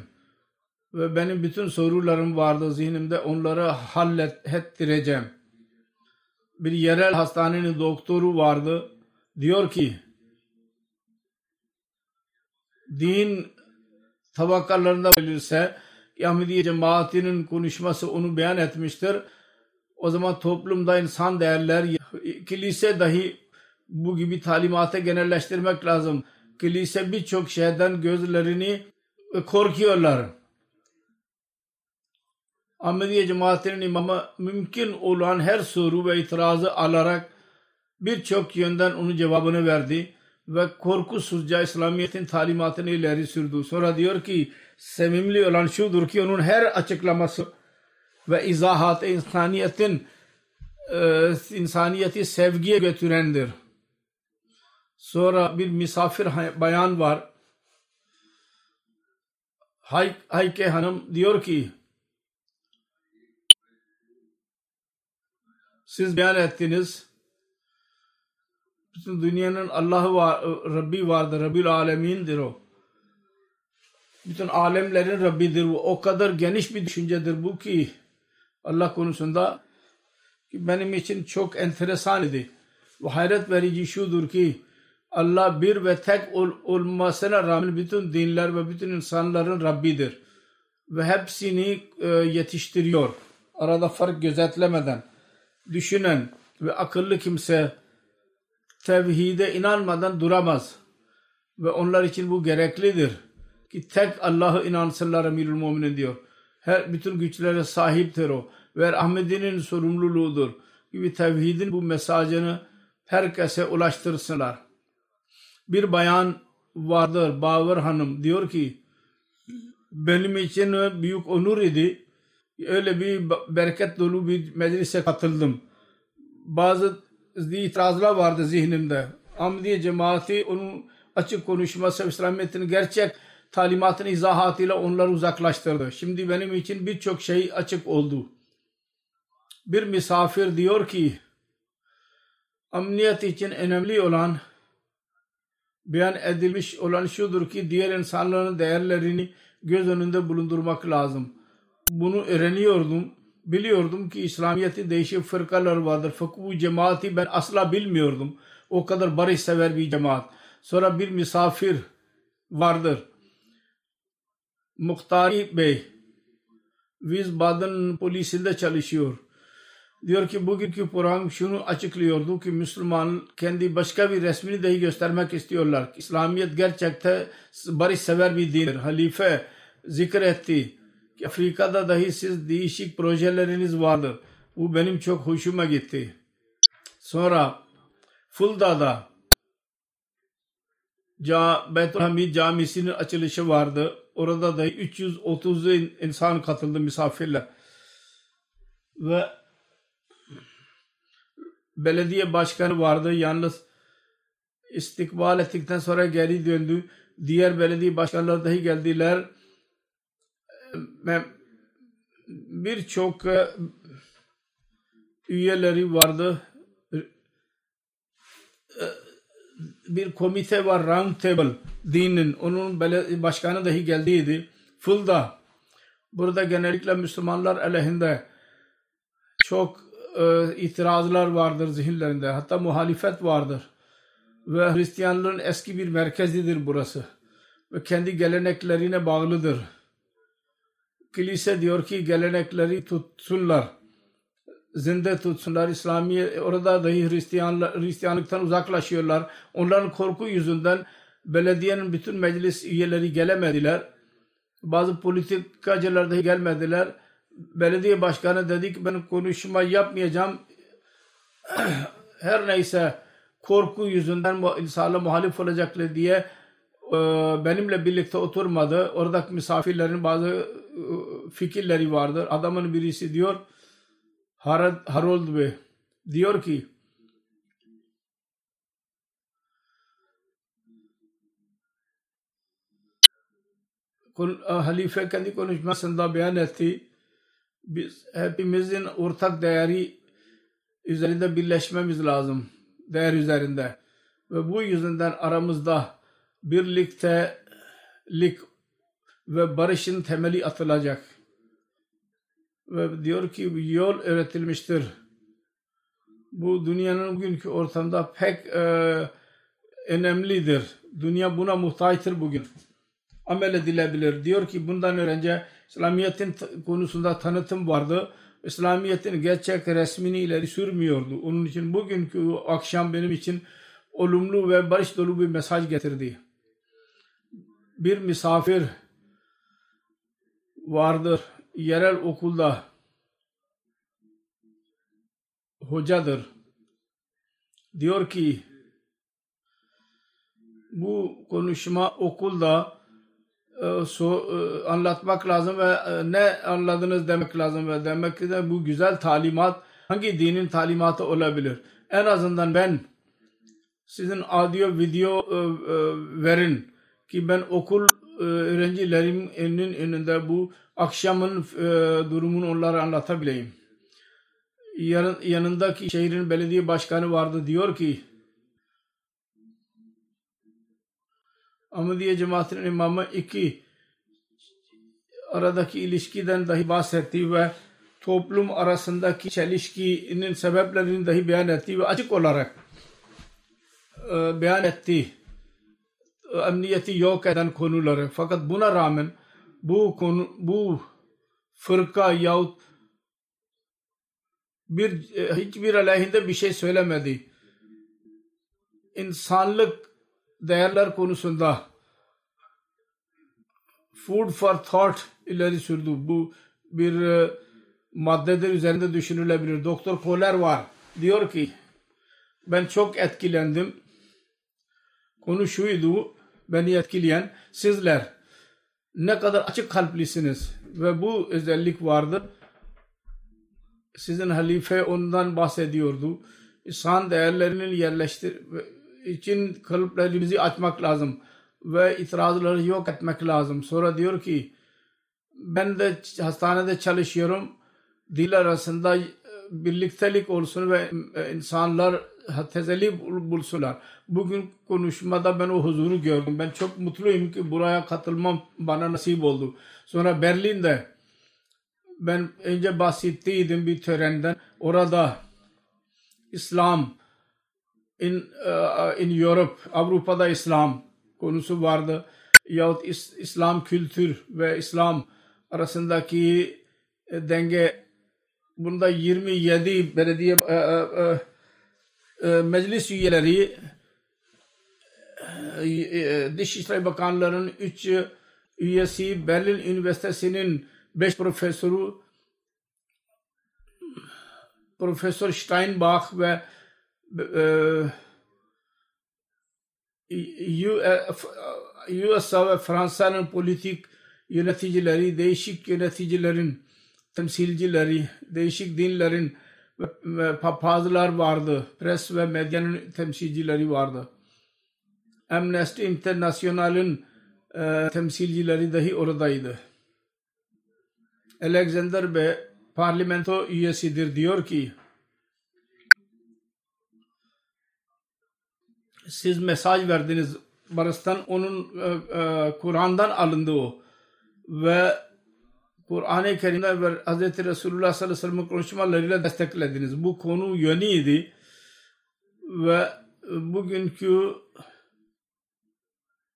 Ve benim bütün sorularım vardı zihnimde. Onları hallettireceğim. Bir yerel hastanenin doktoru vardı. Diyor ki din tabakalarında verilse Ahmediye cemaatinin konuşması onu beyan etmiştir. O zaman toplumda insan değerler, kilise dahi bu gibi talimata genelleştirmek lazım. Kilise birçok şeyden gözlerini korkuyorlar. Ahmediye cemaatinin imamı mümkün olan her soru ve itirazı alarak birçok yönden onun cevabını verdi ve korkusuzca İslamiyet'in talimatını ileri sürdü. Sonra diyor ki sevimli olan şudur ki onun her açıklaması ve izahat insaniyetin e, insaniyeti sevgiye götürendir. Sonra bir misafir bayan var. Hay Hayke Hanım diyor ki Siz beyan ettiniz. Bütün dünyanın Allah'ı var, Rabbi vardır. Rabbil alemindir o. Bütün alemlerin Rabbidir bu. O kadar geniş bir düşüncedir bu ki Allah konusunda ki benim için çok enteresan idi. Ve hayret verici şudur ki Allah bir ve tek ol, olmasına rağmen bütün dinler ve bütün insanların Rabbidir. Ve hepsini e, yetiştiriyor. Arada fark gözetlemeden. Düşünen ve akıllı kimse tevhide inanmadan duramaz. Ve onlar için bu gereklidir. Ki tek Allah'ı inansınlar emirül müminin diyor. Her bütün güçlere sahiptir o. Ve Ahmedi'nin sorumluluğudur. Gibi tevhidin bu mesajını herkese ulaştırsınlar. Bir bayan vardır Baver Hanım diyor ki benim için büyük onur idi. Öyle bir bereket dolu bir meclise katıldım. Bazı itirazlar vardı zihnimde. Ahmediye cemaati onun açık konuşması İslamiyet'in gerçek talimatını izahatıyla onları uzaklaştırdı. Şimdi benim için birçok şey açık oldu. Bir misafir diyor ki emniyet için önemli olan beyan edilmiş olan şudur ki diğer insanların değerlerini göz önünde bulundurmak lazım. Bunu öğreniyordum. Biliyordum ki İslamiyet'in değişik fırkalar vardır. Bu cemaati ben asla bilmiyordum. O kadar barışsever bir cemaat. Sonra bir misafir vardır. Muhtari Bey Wiesbaden polisinde çalışıyor. Diyor ki bugünkü program şunu açıklıyordu ki Müslüman kendi başka bir resmini dahi göstermek istiyorlar. İslamiyet gerçekten barış sever bir dindir. Halife zikretti Afrika'da dahi siz değişik projeleriniz vardır. Bu benim çok hoşuma gitti. Sonra Fulda'da Ca Beytülhamid Camisi'nin açılışı vardı. Orada da 330 insan katıldı misafirler. Ve belediye başkanı vardı. Yalnız istikbal ettikten sonra geri döndü. Diğer belediye başkanları dahi geldiler. Birçok üyeleri vardı. Bir komite var Round Table dinin. Onun başkanı dahi geldiydi. Fulda. Burada genellikle Müslümanlar aleyhinde çok e, itirazlar vardır zihinlerinde. Hatta muhalifet vardır. Ve Hristiyanlığın eski bir merkezidir burası. Ve kendi geleneklerine bağlıdır. Kilise diyor ki gelenekleri tutsunlar. Zinde tutsunlar. İslamiye orada dahi Hristiyanlar, Hristiyanlıktan uzaklaşıyorlar. Onların korku yüzünden belediyenin bütün meclis üyeleri gelemediler. Bazı politikacılar dahi gelmediler belediye başkanı dedi ki ben konuşma yapmayacağım. Her neyse korku yüzünden insanla muhalif olacaklar diye benimle birlikte oturmadı. Oradaki misafirlerin bazı e, fikirleri vardır. Adamın birisi diyor Harold Bey diyor ki halife kendi konuşmasında beyan etti biz hepimizin ortak değeri üzerinde birleşmemiz lazım. Değer üzerinde. Ve bu yüzden aramızda birliktelik ve barışın temeli atılacak. Ve diyor ki yol öğretilmiştir. Bu dünyanın bugünkü ortamda pek e, önemlidir. Dünya buna muhtaçtır bugün. Amel edilebilir. Diyor ki bundan önce İslamiyet'in konusunda tanıtım vardı. İslamiyet'in gerçek resmini ileri sürmüyordu. Onun için bugünkü akşam benim için olumlu ve barış dolu bir mesaj getirdi. Bir misafir vardır yerel okulda hocadır. Diyor ki bu konuşma okulda e, so, e, anlatmak lazım ve e, ne anladınız demek lazım ve demek ki de bu güzel talimat hangi dinin talimatı olabilir? En azından ben sizin audio video verin ki ben okul öğrencilerimin önünde bu akşamın durumunu onlara anlatabileyim. Yan, yanındaki şehrin belediye başkanı vardı diyor ki Ahmediye cemaatinin imamı iki aradaki ilişkiden dahi bahsetti ve toplum arasındaki çelişkinin sebeplerini dahi beyan etti ve açık olarak e, beyan etti. Emniyeti yok eden konuları. Fakat buna rağmen bu konu bu fırka yahut bir e, hiçbir aleyhinde bir şey söylemedi. İnsanlık değerler konusunda food for thought ileri sürdü. Bu bir e, maddedir üzerinde düşünülebilir. Doktor Kohler var. Diyor ki ben çok etkilendim. Konu şuydu beni etkileyen sizler ne kadar açık kalplisiniz ve bu özellik vardır. Sizin halife ondan bahsediyordu. İnsan değerlerinin yerleştir için kalplerimizi açmak lazım ve itirazları yok etmek lazım. Sonra diyor ki ben de hastanede çalışıyorum. Dil arasında birliktelik olsun ve insanlar tezelli bulsunlar. Bugün konuşmada ben o huzuru gördüm. Ben çok mutluyum ki buraya katılmam bana nasip oldu. Sonra Berlin'de ben önce bahsettiydim bir törenden. Orada İslam in, uh, in Europe, Avrupa'da İslam konusu vardı. Yahut is, İslam kültür ve İslam arasındaki e, denge bunda 27 belediye e, e, meclis üyeleri e, e, Dışişleri Bakanlarının 3 üyesi Berlin Üniversitesi'nin 5 profesörü Profesör Steinbach ve USA ve Fransa'nın politik yöneticileri, değişik yöneticilerin temsilcileri, değişik dinlerin ve papazlar vardı. Pres ve medyanın temsilcileri vardı. Amnesty International'ın e, temsilcileri dahi oradaydı. Alexander Bey parlamento üyesidir diyor ki siz mesaj verdiniz Barış'tan onun e, e, Kur'an'dan alındı o ve Kur'an-ı Kerim'de ve Hz. Resulullah sallallahu aleyhi ve sellem'in konuşmalarıyla desteklediniz. Bu konu yönüydü ve bugünkü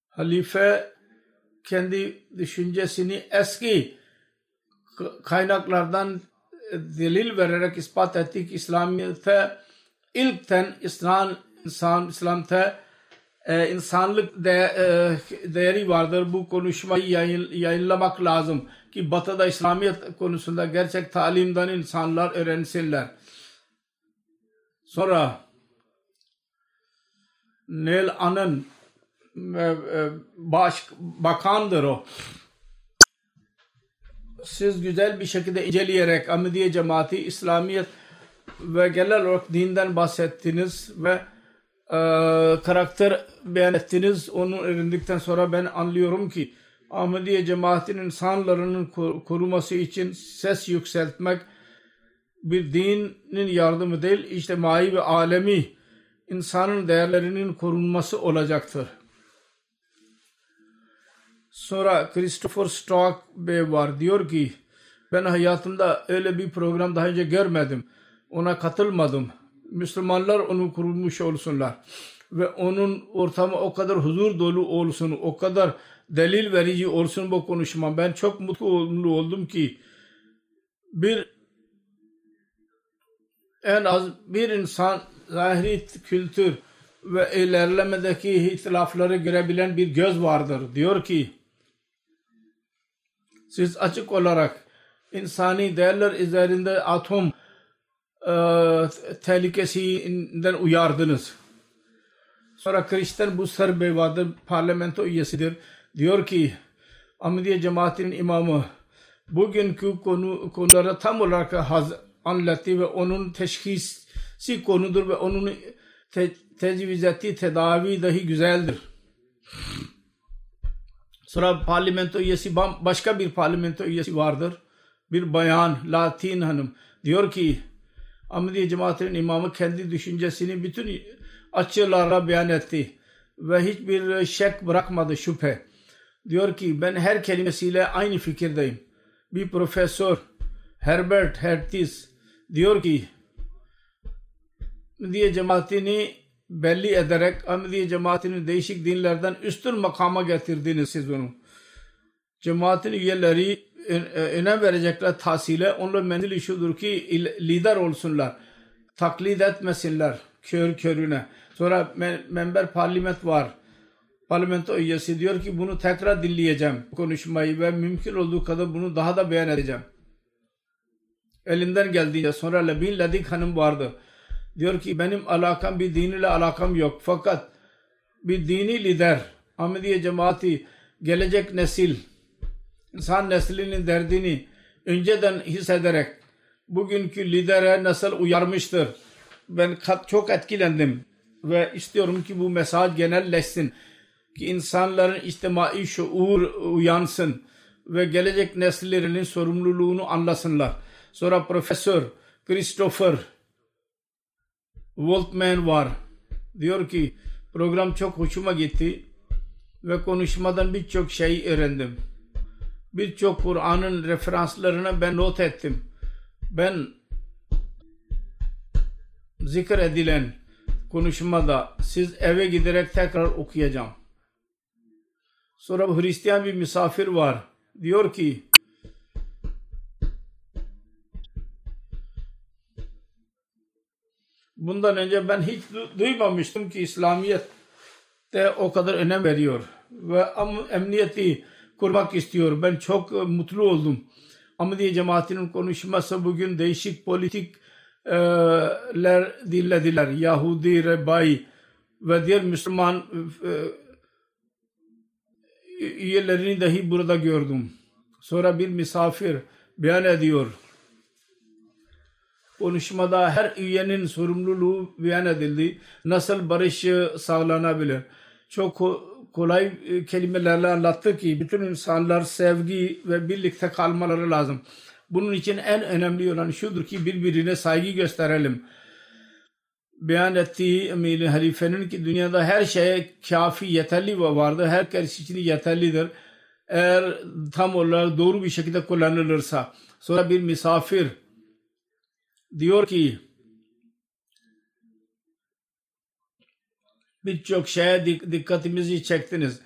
halife kendi düşüncesini eski kaynaklardan delil vererek ispat ettik. İslamiyet'e ilkten İslam, insan, İslam'ta e, insanlık de, e, değeri vardır. Bu konuşmayı yayın, yayınlamak lazım ki batıda İslamiyet konusunda gerçek talimden insanlar öğrensinler. Sonra Neil Anın e, e, baş, bakandır o. Siz güzel bir şekilde inceleyerek Ahmediye cemaati, İslamiyet ve genel olarak dinden bahsettiniz ve e, karakter beyan ettiniz. Onu öğrendikten sonra ben anlıyorum ki Ahmediye cemaatinin insanların koruması için ses yükseltmek bir dinin yardımı değil, içtimai ve alemi insanın değerlerinin korunması olacaktır. Sonra Christopher Stock Bey var diyor ki ben hayatımda öyle bir program daha önce görmedim. Ona katılmadım. Müslümanlar onu kurmuş olsunlar. Ve onun ortamı o kadar huzur dolu olsun, o kadar delil verici olsun bu konuşma. Ben çok mutlu oldum ki bir en az bir insan zahiri kültür ve ilerlemedeki ihtilafları görebilen bir göz vardır. Diyor ki siz açık olarak insani değerler üzerinde atom e, tehlikesinden uyardınız. Sonra Kristen Busser Bey vardır, parlamento üyesidir. Diyor ki Ahmediye cemaatinin imamı bugünkü konu, konulara tam olarak haz, anlattı ve onun teşhisi konudur ve onun te, tecviz ettiği tedavi dahi güzeldir. Sonra parlamento üyesi başka bir parlamento üyesi vardır. Bir bayan Latin hanım diyor ki Ahmediye cemaatinin imamı kendi düşüncesini bütün açılarla beyan etti ve hiçbir şek bırakmadı şüphe. Diyor ki ben her kelimesiyle aynı fikirdeyim. Bir profesör Herbert Hertis diyor ki Ahmediye cemaatini belli ederek Ahmediye cemaatini değişik dinlerden üstün makama getirdiniz siz onu. Cemaatin üyeleri önem verecekler tahsile. Onların mendili şudur ki lider olsunlar. Taklit etmesinler kör körüne. Sonra member parlament var. Parlamento üyesi diyor ki bunu tekrar dinleyeceğim konuşmayı ve mümkün olduğu kadar bunu daha da beyan edeceğim. Elimden geldiğince sonra Labin Ladik Hanım vardı. Diyor ki benim alakam bir din ile alakam yok. Fakat bir dini lider Ahmediye cemaati gelecek nesil insan neslinin derdini önceden hissederek bugünkü lidere nasıl uyarmıştır. Ben çok etkilendim ve istiyorum ki bu mesaj genelleşsin. Ki insanların içtimai şuur uyansın ve gelecek nesillerinin sorumluluğunu anlasınlar. Sonra Profesör Christopher Woltman var. Diyor ki program çok hoşuma gitti ve konuşmadan birçok şey öğrendim. Birçok Kur'an'ın referanslarına ben not ettim. Ben zikir edilen konuşmada siz eve giderek tekrar okuyacağım. Sonra Hristiyan bir misafir var. Diyor ki bundan önce ben hiç duymamıştım ki İslamiyet de o kadar önem veriyor ve emniyeti kurmak istiyor. Ben çok mutlu oldum. Ahmediye cemaatinin konuşması bugün değişik politikler dinlediler. Yahudi, Rebay ve diğer Müslüman üyelerini dahi burada gördüm. Sonra bir misafir beyan ediyor konuşmada her üyenin sorumluluğu beyan edildi. Nasıl barış sağlanabilir? Çok kolay e, kelimelerle anlattı ki bütün insanlar sevgi ve birlikte kalmaları lazım. Bunun için en önemli olan şudur ki birbirine saygı gösterelim. Beyan ettiği Emir Halife'nin ki dünyada her şeye kafi yeterli ve vardır. Herkes için yeterlidir. Eğer tam olarak doğru bir şekilde kullanılırsa. Sonra bir misafir diyor ki birçok şeye dikkatimizi çektiniz.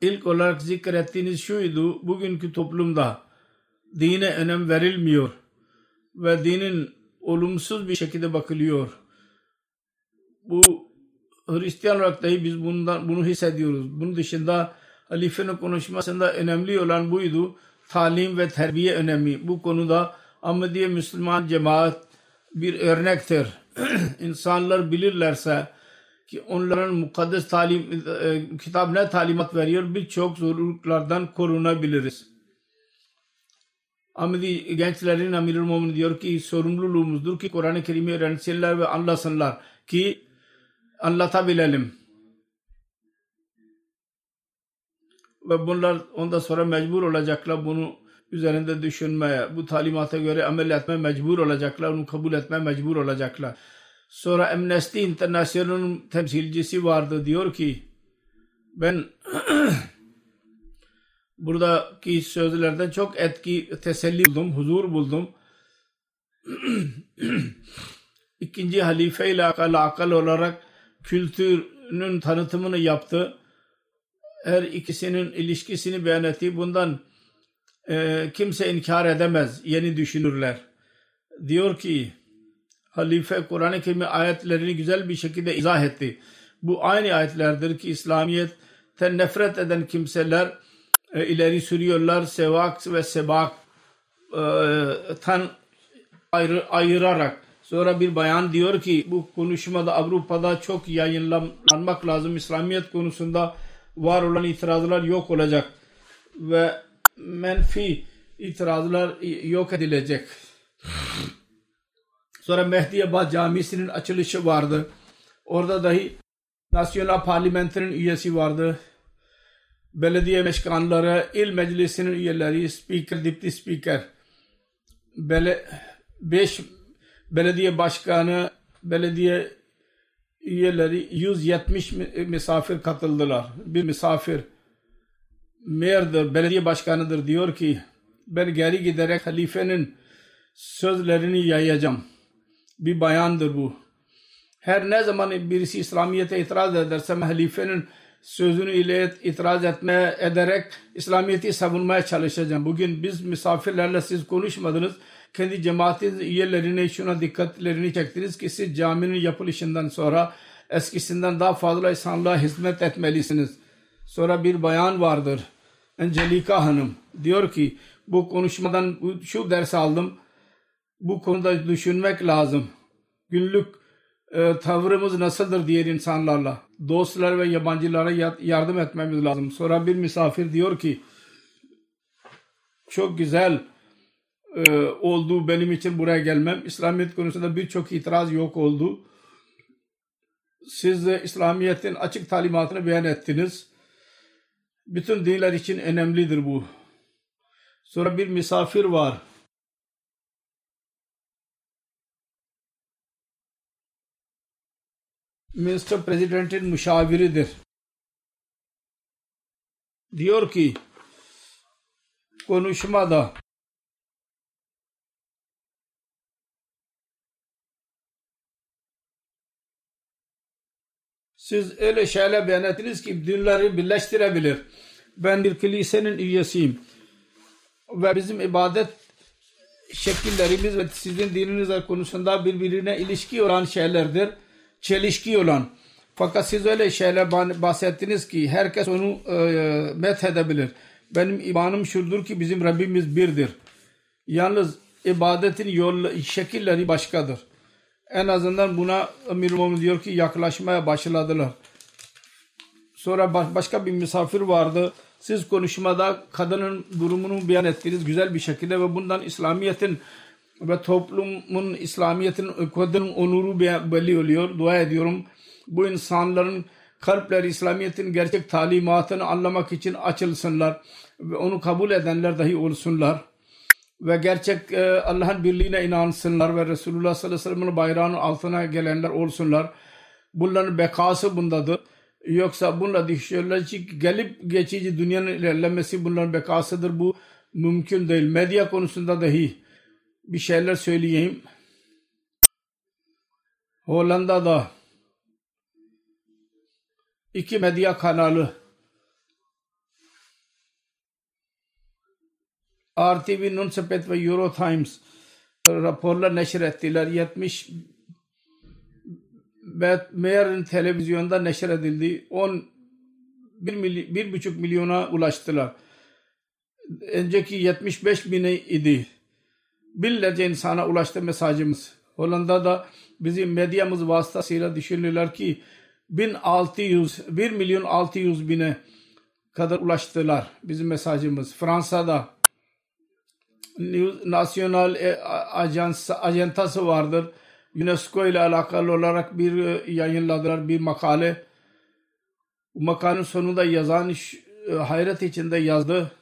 İlk olarak zikrettiğiniz şuydu, bugünkü toplumda dine önem verilmiyor ve dinin olumsuz bir şekilde bakılıyor. Bu Hristiyan olarak dahi biz bundan bunu hissediyoruz. Bunun dışında halifenin konuşmasında önemli olan buydu. Talim ve terbiye önemli. Bu konuda Ahmediye Müslüman cemaat bir örnektir. İnsanlar bilirlerse ki onların mukaddes talim e, kitap ne talimat veriyor birçok zorluklardan korunabiliriz. Ahmedi gençlerin Amirul Mumin diyor ki sorumluluğumuzdur ki Kur'an-ı Kerim'i öğrensinler ve anlasınlar ki anlatabilelim. Ve bunlar ondan sonra mecbur olacaklar bunu üzerinde düşünmeye, bu talimata göre amel etme mecbur olacaklar, onu kabul etme mecbur olacaklar. Sonra Amnesty International'ın temsilcisi vardı diyor ki ben buradaki sözlerden çok etki, teselli buldum, huzur buldum. İkinci halife ile alakalı olarak kültürünün tanıtımını yaptı. Her ikisinin ilişkisini beyan etti. Bundan e, kimse inkar edemez. Yeni düşünürler. Diyor ki halife Kur'an-ı Kerim ayetlerini güzel bir şekilde izah etti. Bu aynı ayetlerdir ki İslamiyet'ten nefret eden kimseler e, ileri sürüyorlar. Sevak ve sebak e, tan ayrı, ayırarak sonra bir bayan diyor ki bu konuşmada Avrupa'da çok yayınlanmak lazım. İslamiyet konusunda var olan itirazlar yok olacak ve menfi itirazlar yok edilecek. Sonra Mehdiyabad Camisi'nin açılışı vardı. Orada dahi Nasyonal Parlamenter'in üyesi vardı. Belediye meşkanları, il meclisinin üyeleri, speaker, dipti speaker. Bele, beş belediye başkanı, belediye üyeleri 170 misafir katıldılar. Bir misafir mayordur, belediye başkanıdır diyor ki ben geri giderek halifenin sözlerini yayacağım. Bir bayandır bu. Her ne zaman birisi İslamiyet'e itiraz ederse halifenin sözünü ile itiraz etmeye ederek İslamiyet'i savunmaya çalışacağım. Bugün biz misafirlerle siz konuşmadınız. Kendi cemaatin üyelerine şuna dikkatlerini çektiniz ki siz caminin yapılışından sonra eskisinden daha fazla insanlığa hizmet etmelisiniz. Sonra bir bayan vardır. Angelika Hanım diyor ki bu konuşmadan şu ders aldım. Bu konuda düşünmek lazım. Günlük e, tavrımız nasıldır diğer insanlarla. Dostlar ve yabancılara yardım etmemiz lazım. Sonra bir misafir diyor ki çok güzel e, oldu benim için buraya gelmem. İslamiyet konusunda birçok itiraz yok oldu. Siz de İslamiyet'in açık talimatını beyan ettiniz. Bütün dinler için önemlidir bu. Sonra bir misafir var. Mr. President'in müşaviridir. Diyor ki konuşmada siz öyle şeyler beyan ettiniz ki dinleri birleştirebilir. Ben bir kilisenin üyesiyim. Ve bizim ibadet şekillerimiz ve sizin dininiz konusunda birbirine ilişki olan şeylerdir çelişki olan fakat siz öyle şeyler bahsettiniz ki herkes onu e, met edebilir. Benim imanım şudur ki bizim Rabbimiz birdir. Yalnız ibadetin yol şekilleri başkadır. En azından buna Amir diyor ki yaklaşmaya başladılar. Sonra başka bir misafir vardı. Siz konuşmada kadının durumunu beyan ettiniz güzel bir şekilde ve bundan İslamiyet'in ve toplumun İslamiyet'in kadın onuru belli oluyor. Dua ediyorum. Bu insanların kalpleri İslamiyet'in gerçek talimatını anlamak için açılsınlar ve onu kabul edenler dahi olsunlar ve gerçek e, Allah'ın birliğine inansınlar ve Resulullah sallallahu aleyhi ve sellem'in bayrağının altına gelenler olsunlar. Bunların bekası bundadır. Yoksa bununla düşüyorlar gelip geçici dünyanın ilerlemesi bunların bekasıdır. Bu mümkün değil. Medya konusunda dahi bir şeyler söyleyeyim. Hollanda'da iki medya kanalı RTV Nunspet ve Euro Times raporlar neşr ettiler. 70 Mayer'in televizyonda neşr edildi. 10 bir, bir buçuk milyona ulaştılar. Önceki 75 bin idi binlerce insana ulaştı mesajımız. Hollanda'da bizim medyamız vasıtasıyla düşünüyorlar ki 1600, 1 milyon 600 bine kadar ulaştılar bizim mesajımız. Fransa'da National e, Ajans, Ajantası vardır. UNESCO ile alakalı olarak bir e, yayınladılar bir makale. Bu makalenin sonunda yazan e, hayret içinde yazdı.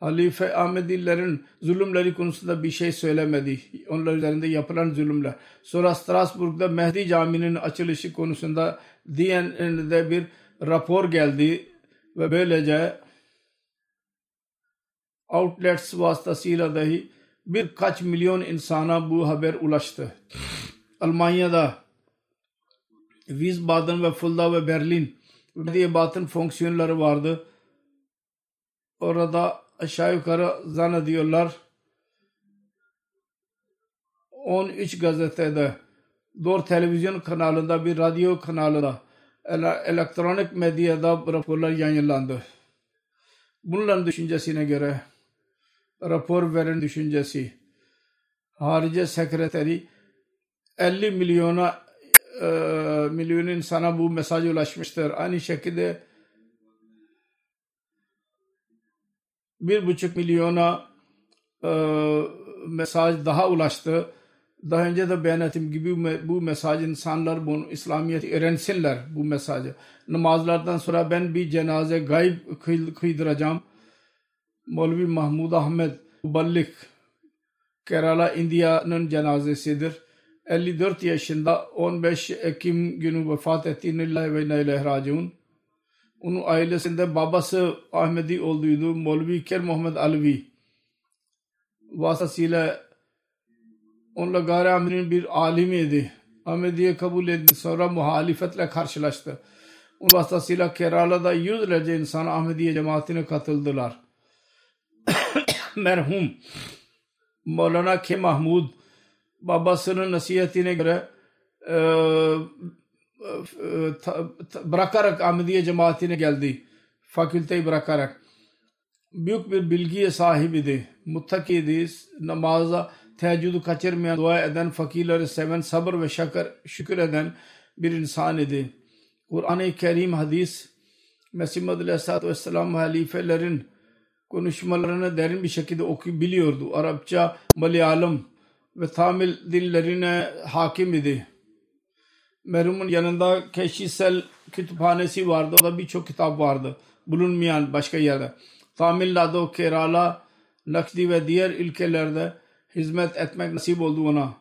Halife Ahmedilerin zulümleri konusunda bir şey söylemedi. Onlar üzerinde yapılan zulümler. Sonra Strasbourg'da Mehdi Camii'nin açılışı konusunda DNN'de bir rapor geldi ve böylece outlets vasıtasıyla dahi birkaç milyon insana bu haber ulaştı. Almanya'da Wiesbaden ve Fulda ve Berlin diye batın fonksiyonları vardı. Orada aşağı yukarı zannediyorlar 13 gazetede, 4 televizyon kanalında, bir radyo kanalında, elektronik medyada raporlar yayınlandı. Bunların düşüncesine göre rapor veren düşüncesi harice sekreteri 50 milyona e, milyon insana bu mesaj ulaşmıştır. Aynı şekilde bir buçuk milyona e, mesaj daha ulaştı. Daha önce de beyan ettiğim gibi bu mesaj insanlar bunu İslamiyet'i öğrensinler bu mesajı. Namazlardan sonra ben bir cenaze gayb kıydıracağım. Molvi Mahmud Ahmed Muballik Kerala India'nın cenazesidir. 54 yaşında 15 Ekim günü vefat etti. İnnillahi ve inna ileyhi raciun. Onun ailesinde babası Ahmedi olduydu. Molvi Ker Muhammed Alvi vasıtasıyla onunla Gari Amir'in bir alimiydi. Ahmediye kabul edildi. Sonra muhalifetle karşılaştı. Onun vasıtasıyla Kerala'da yüzlerce insan Ahmediye cemaatine katıldılar. Merhum Mevlana K. Mahmud babasının nasihatine göre e, bırakarak Ahmediye cemaatine geldi. Fakülteyi bırakarak. Büyük bir bilgiye sahibiydi. Muttakiydi. Namaza teheccüdü kaçırmayan, dua eden, fakirleri seven, sabır ve şakır, şükür eden bir insan idi. Kur'an-ı Kerim hadis Mesih Madri Aleyhisselatü Vesselam halifelerin konuşmalarını derin bir şekilde okuyabiliyordu. Arapça, Malayalam ve Tamil dillerine hakim idi. Merhumun yanında keşisel kütüphanesi vardı. O da birçok kitap vardı. Bulunmayan başka yerde. Tamil Nadu, Kerala, Nakdi ve diğer ülkelerde hizmet etmek nasip oldu ona.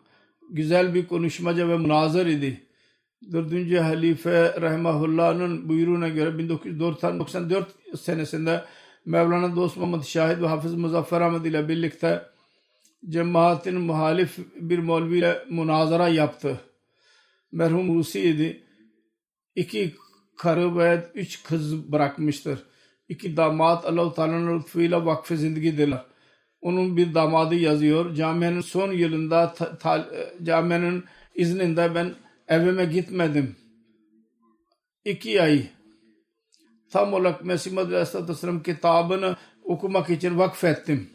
Güzel bir konuşmacı ve münazır idi. 4. Halife Rahimahullah'ın buyruğuna göre 1994 senesinde Mevlana Dost Muhammed Şahid ve Hafız Muzaffer Ahmet ile birlikte cemaatin muhalif bir Molvi ile münazara yaptı. Merhum Rusi'ydi. İki karı ve üç kız bırakmıştır. İki damat Allah-u Teala'nın lütfuyla vakfı zindigidirler. Onun bir damadı yazıyor. Camianın son yılında camianın izninde ben evime gitmedim. İki ay tam olarak Mesih Madri Aleyhisselatü kitabını okumak için vakfettim.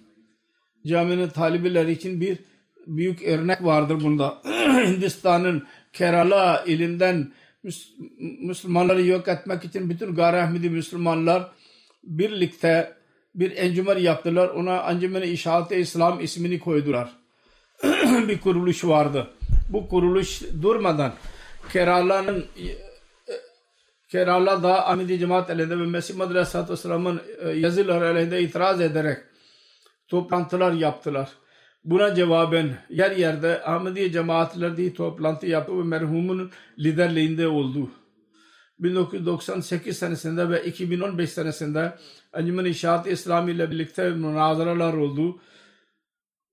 Caminin talibeleri için bir büyük örnek vardır bunda. Hindistan'ın Kerala ilinden Müslümanları yok etmek için bütün Gari Ahmedi Müslümanlar birlikte bir encümen yaptılar. Ona Encümen-i İşahat-ı İslam ismini koydular. bir kuruluş vardı. Bu kuruluş durmadan Kerala'nın Kerala'da Ahmedi Cemaat aleyhinde ve Mesih Madri Aleyhisselatü Vesselam'ın yazıları aleyhinde itiraz ederek toplantılar yaptılar. Buna cevaben yer yerde Ahmediye cemaatleri diye toplantı yaptı ve merhumun liderliğinde oldu. 1998 senesinde ve 2015 senesinde Encümen İşahat İslami ile birlikte münazaralar oldu.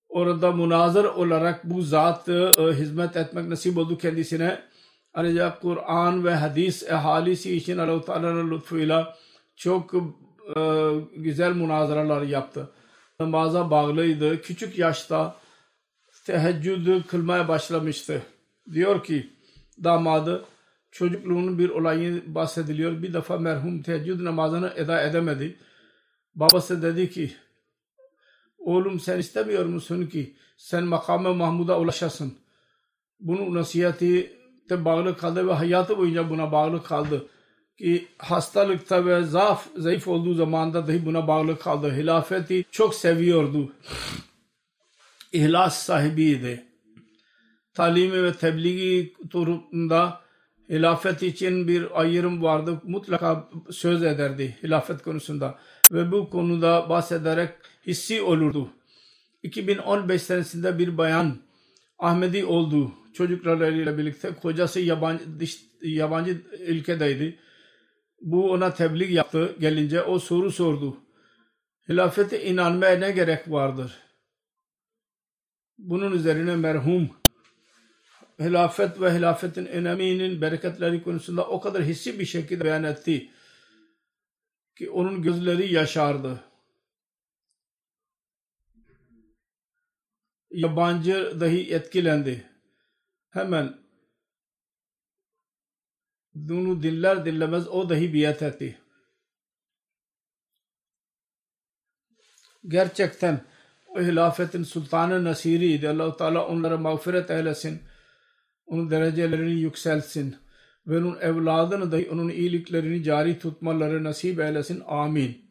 Orada münazır olarak bu zat e, hizmet etmek nasip oldu kendisine. Ancak Kur'an ve hadis ehalisi için Allah-u Teala'nın lütfuyla çok e, güzel münazaralar yaptı. Namaza bağlıydı. Küçük yaşta teheccüd kılmaya başlamıştı. Diyor ki damadı çocukluğunun bir olayı bahsediliyor. Bir defa merhum teheccüd namazını eda edemedi. Babası dedi ki oğlum sen istemiyor musun ki sen makamı Mahmud'a ulaşasın. Bunun nasihati de bağlı kaldı ve hayatı boyunca buna bağlı kaldı. Ki hastalıkta ve zaaf, zayıf olduğu zamanda dahi buna bağlı kaldı. Hilafeti çok seviyordu. İhlas sahibiydi. Talimi ve tebliği turunda hilafet için bir ayrım vardı. Mutlaka söz ederdi hilafet konusunda. Ve bu konuda bahsederek hissi olurdu. 2015 senesinde bir bayan Ahmedi oldu. Çocuklarıyla birlikte kocası yabancı, yabancı ülkedeydi. Bu ona tebliğ yaptı. Gelince o soru sordu. Hilafete inanmaya ne gerek vardır? Bunun üzerine merhum hilafet ve hilafetin öneminin bereketleri konusunda o kadar hissi bir şekilde beyan etti ki onun gözleri yaşardı. Yabancı dahi etkilendi. Hemen bunu dinler dinlemez o dahi biat etti. Gerçekten o hilafetin sultanı nasiriydi. allah Teala onlara mağfiret eylesin. Onun derecelerini yükselsin. Ve onun evladını dahi onun iyiliklerini cari tutmaları nasip eylesin. Amin.